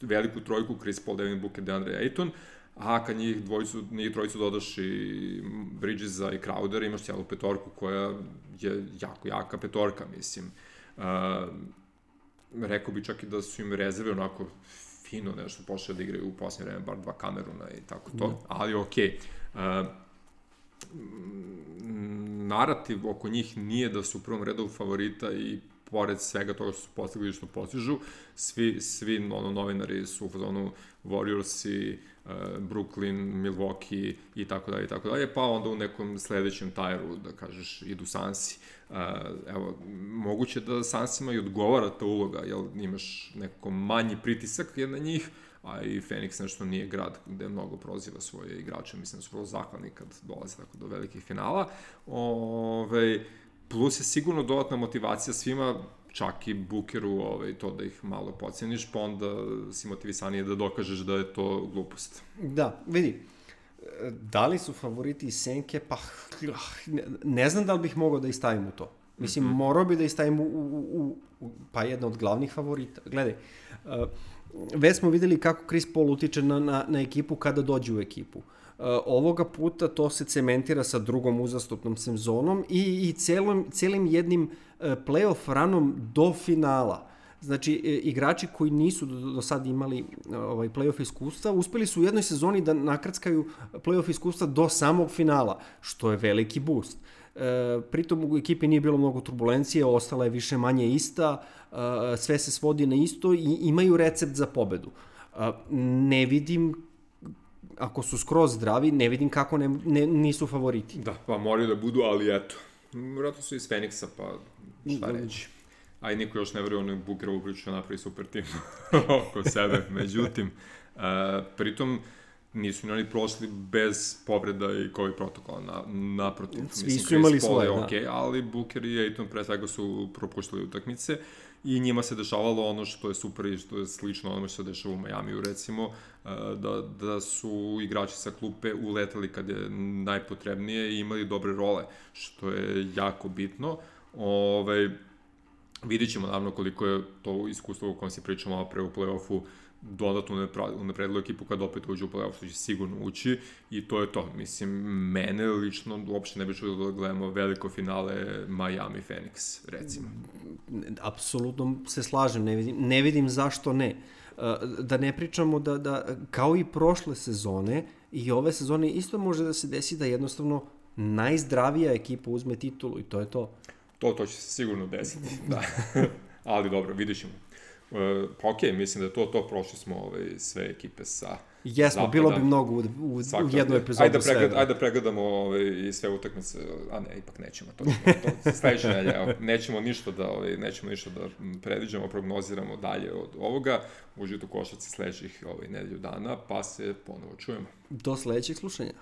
veliku trojku Chris Paul, Devin Booker, DeAndre Ayton, a kad njih dvojicu, njih trojicu dodaš i Bridgesa i Crowder, imaš cijelu petorku koja je jako jaka petorka, mislim. Uh, rekao bi čak i da su im rezerve onako fino nešto počeli da igraju u posljednje vreme, bar dva kameruna i tako to, mm. ali okej. Okay. Uh, narativ oko njih nije da su u prvom redu favorita i pored svega toga što su postigli i što postižu, svi, svi ono, novinari su u fazonu Warriorsi, uh, Brooklyn, Milwaukee i tako dalje i tako dalje, pa onda u nekom sledećem tajeru, da kažeš, idu Sansi. Uh, evo, moguće da Sansima i odgovara ta uloga, jel imaš neko manji pritisak na njih, a i Phoenix nešto nije grad gde mnogo proziva svoje igrače, mislim da su vrlo zahvalni kad dolaze tako do velikih finala. Ove, plus je sigurno dodatna motivacija svima, čak i Bukeru, ovaj, to da ih malo poceniš, pa onda si motivisanije da dokažeš da je to glupost. Da, vidi, da li su favoriti Senke, pa ne, ne znam da li bih mogao da ih stavim u to. Mislim, mm -hmm. morao bi da ih stavim u, u, u, u, pa jedna od glavnih favorita. Gledaj, uh, već smo videli kako Chris Paul utiče na, na, na ekipu kada dođe u ekipu. Uh, ovoga puta to se cementira sa drugom uzastupnom sezonom i, i celim, celim jednim uh, playoff ranom do finala. Znači, igrači koji nisu do, do sad imali ovaj play-off iskustva, uspeli su u jednoj sezoni da nakrckaju play-off iskustva do samog finala, što je veliki boost. E, pritom u ekipi nije bilo mnogo turbulencije, ostala je više manje ista, e, sve se svodi na isto i imaju recept za pobedu. E, ne vidim ako su skroz zdravi, ne vidim kako ne, ne, nisu favoriti. Da, pa moraju da budu, ali eto. Vratno su iz Feniksa, pa šta reći. A i niko još ne veruje onoj Bukerovu priču da napravi super tim oko sebe. Međutim, uh, pritom, nisu ni oni prošli bez povreda i COVID protokola, na, naprotiv. Svi Mislim, su imali svoje, da. Okay, ali Booker i Aiton pre svega su propuštali utakmice i njima se dešavalo ono što je super i što je slično onome što se dešava u Majamiju recimo, da, da su igrači sa klupe uletali kad je najpotrebnije i imali dobre role, što je jako bitno. Ove, ovaj, vidit ćemo naravno koliko je to iskustvo u kojem se pričamo pre u play-offu dodatno unapredilo ekipu kad opet uđe u playoff, što će sigurno ući i to je to. Mislim, mene lično uopšte ne bi čudo da gledamo veliko finale Miami Phoenix, recimo. Apsolutno se slažem, ne vidim, ne vidim zašto ne. Uh, da ne pričamo da, da kao i prošle sezone i ove sezone isto može da se desi da jednostavno najzdravija ekipa uzme titulu i to je to. To, to će se sigurno desiti, da. Ali dobro, vidit ćemo. Uh, pa okej, okay, mislim da to, to prošli smo ovaj, sve ekipe sa Jesmo, zapada. bilo bi mnogo u, u, u jednu epizodu ajde da, pregled, ajde da pregledamo ovaj, i sve utakmice, a ne, ipak nećemo to. to sledeće nelje, nećemo ništa da, ovaj, nećemo ništa da predviđamo, prognoziramo dalje od ovoga. Užite u košaci sledećih ovaj, nedelju dana, pa se ponovo čujemo. Do sledećeg slušanja.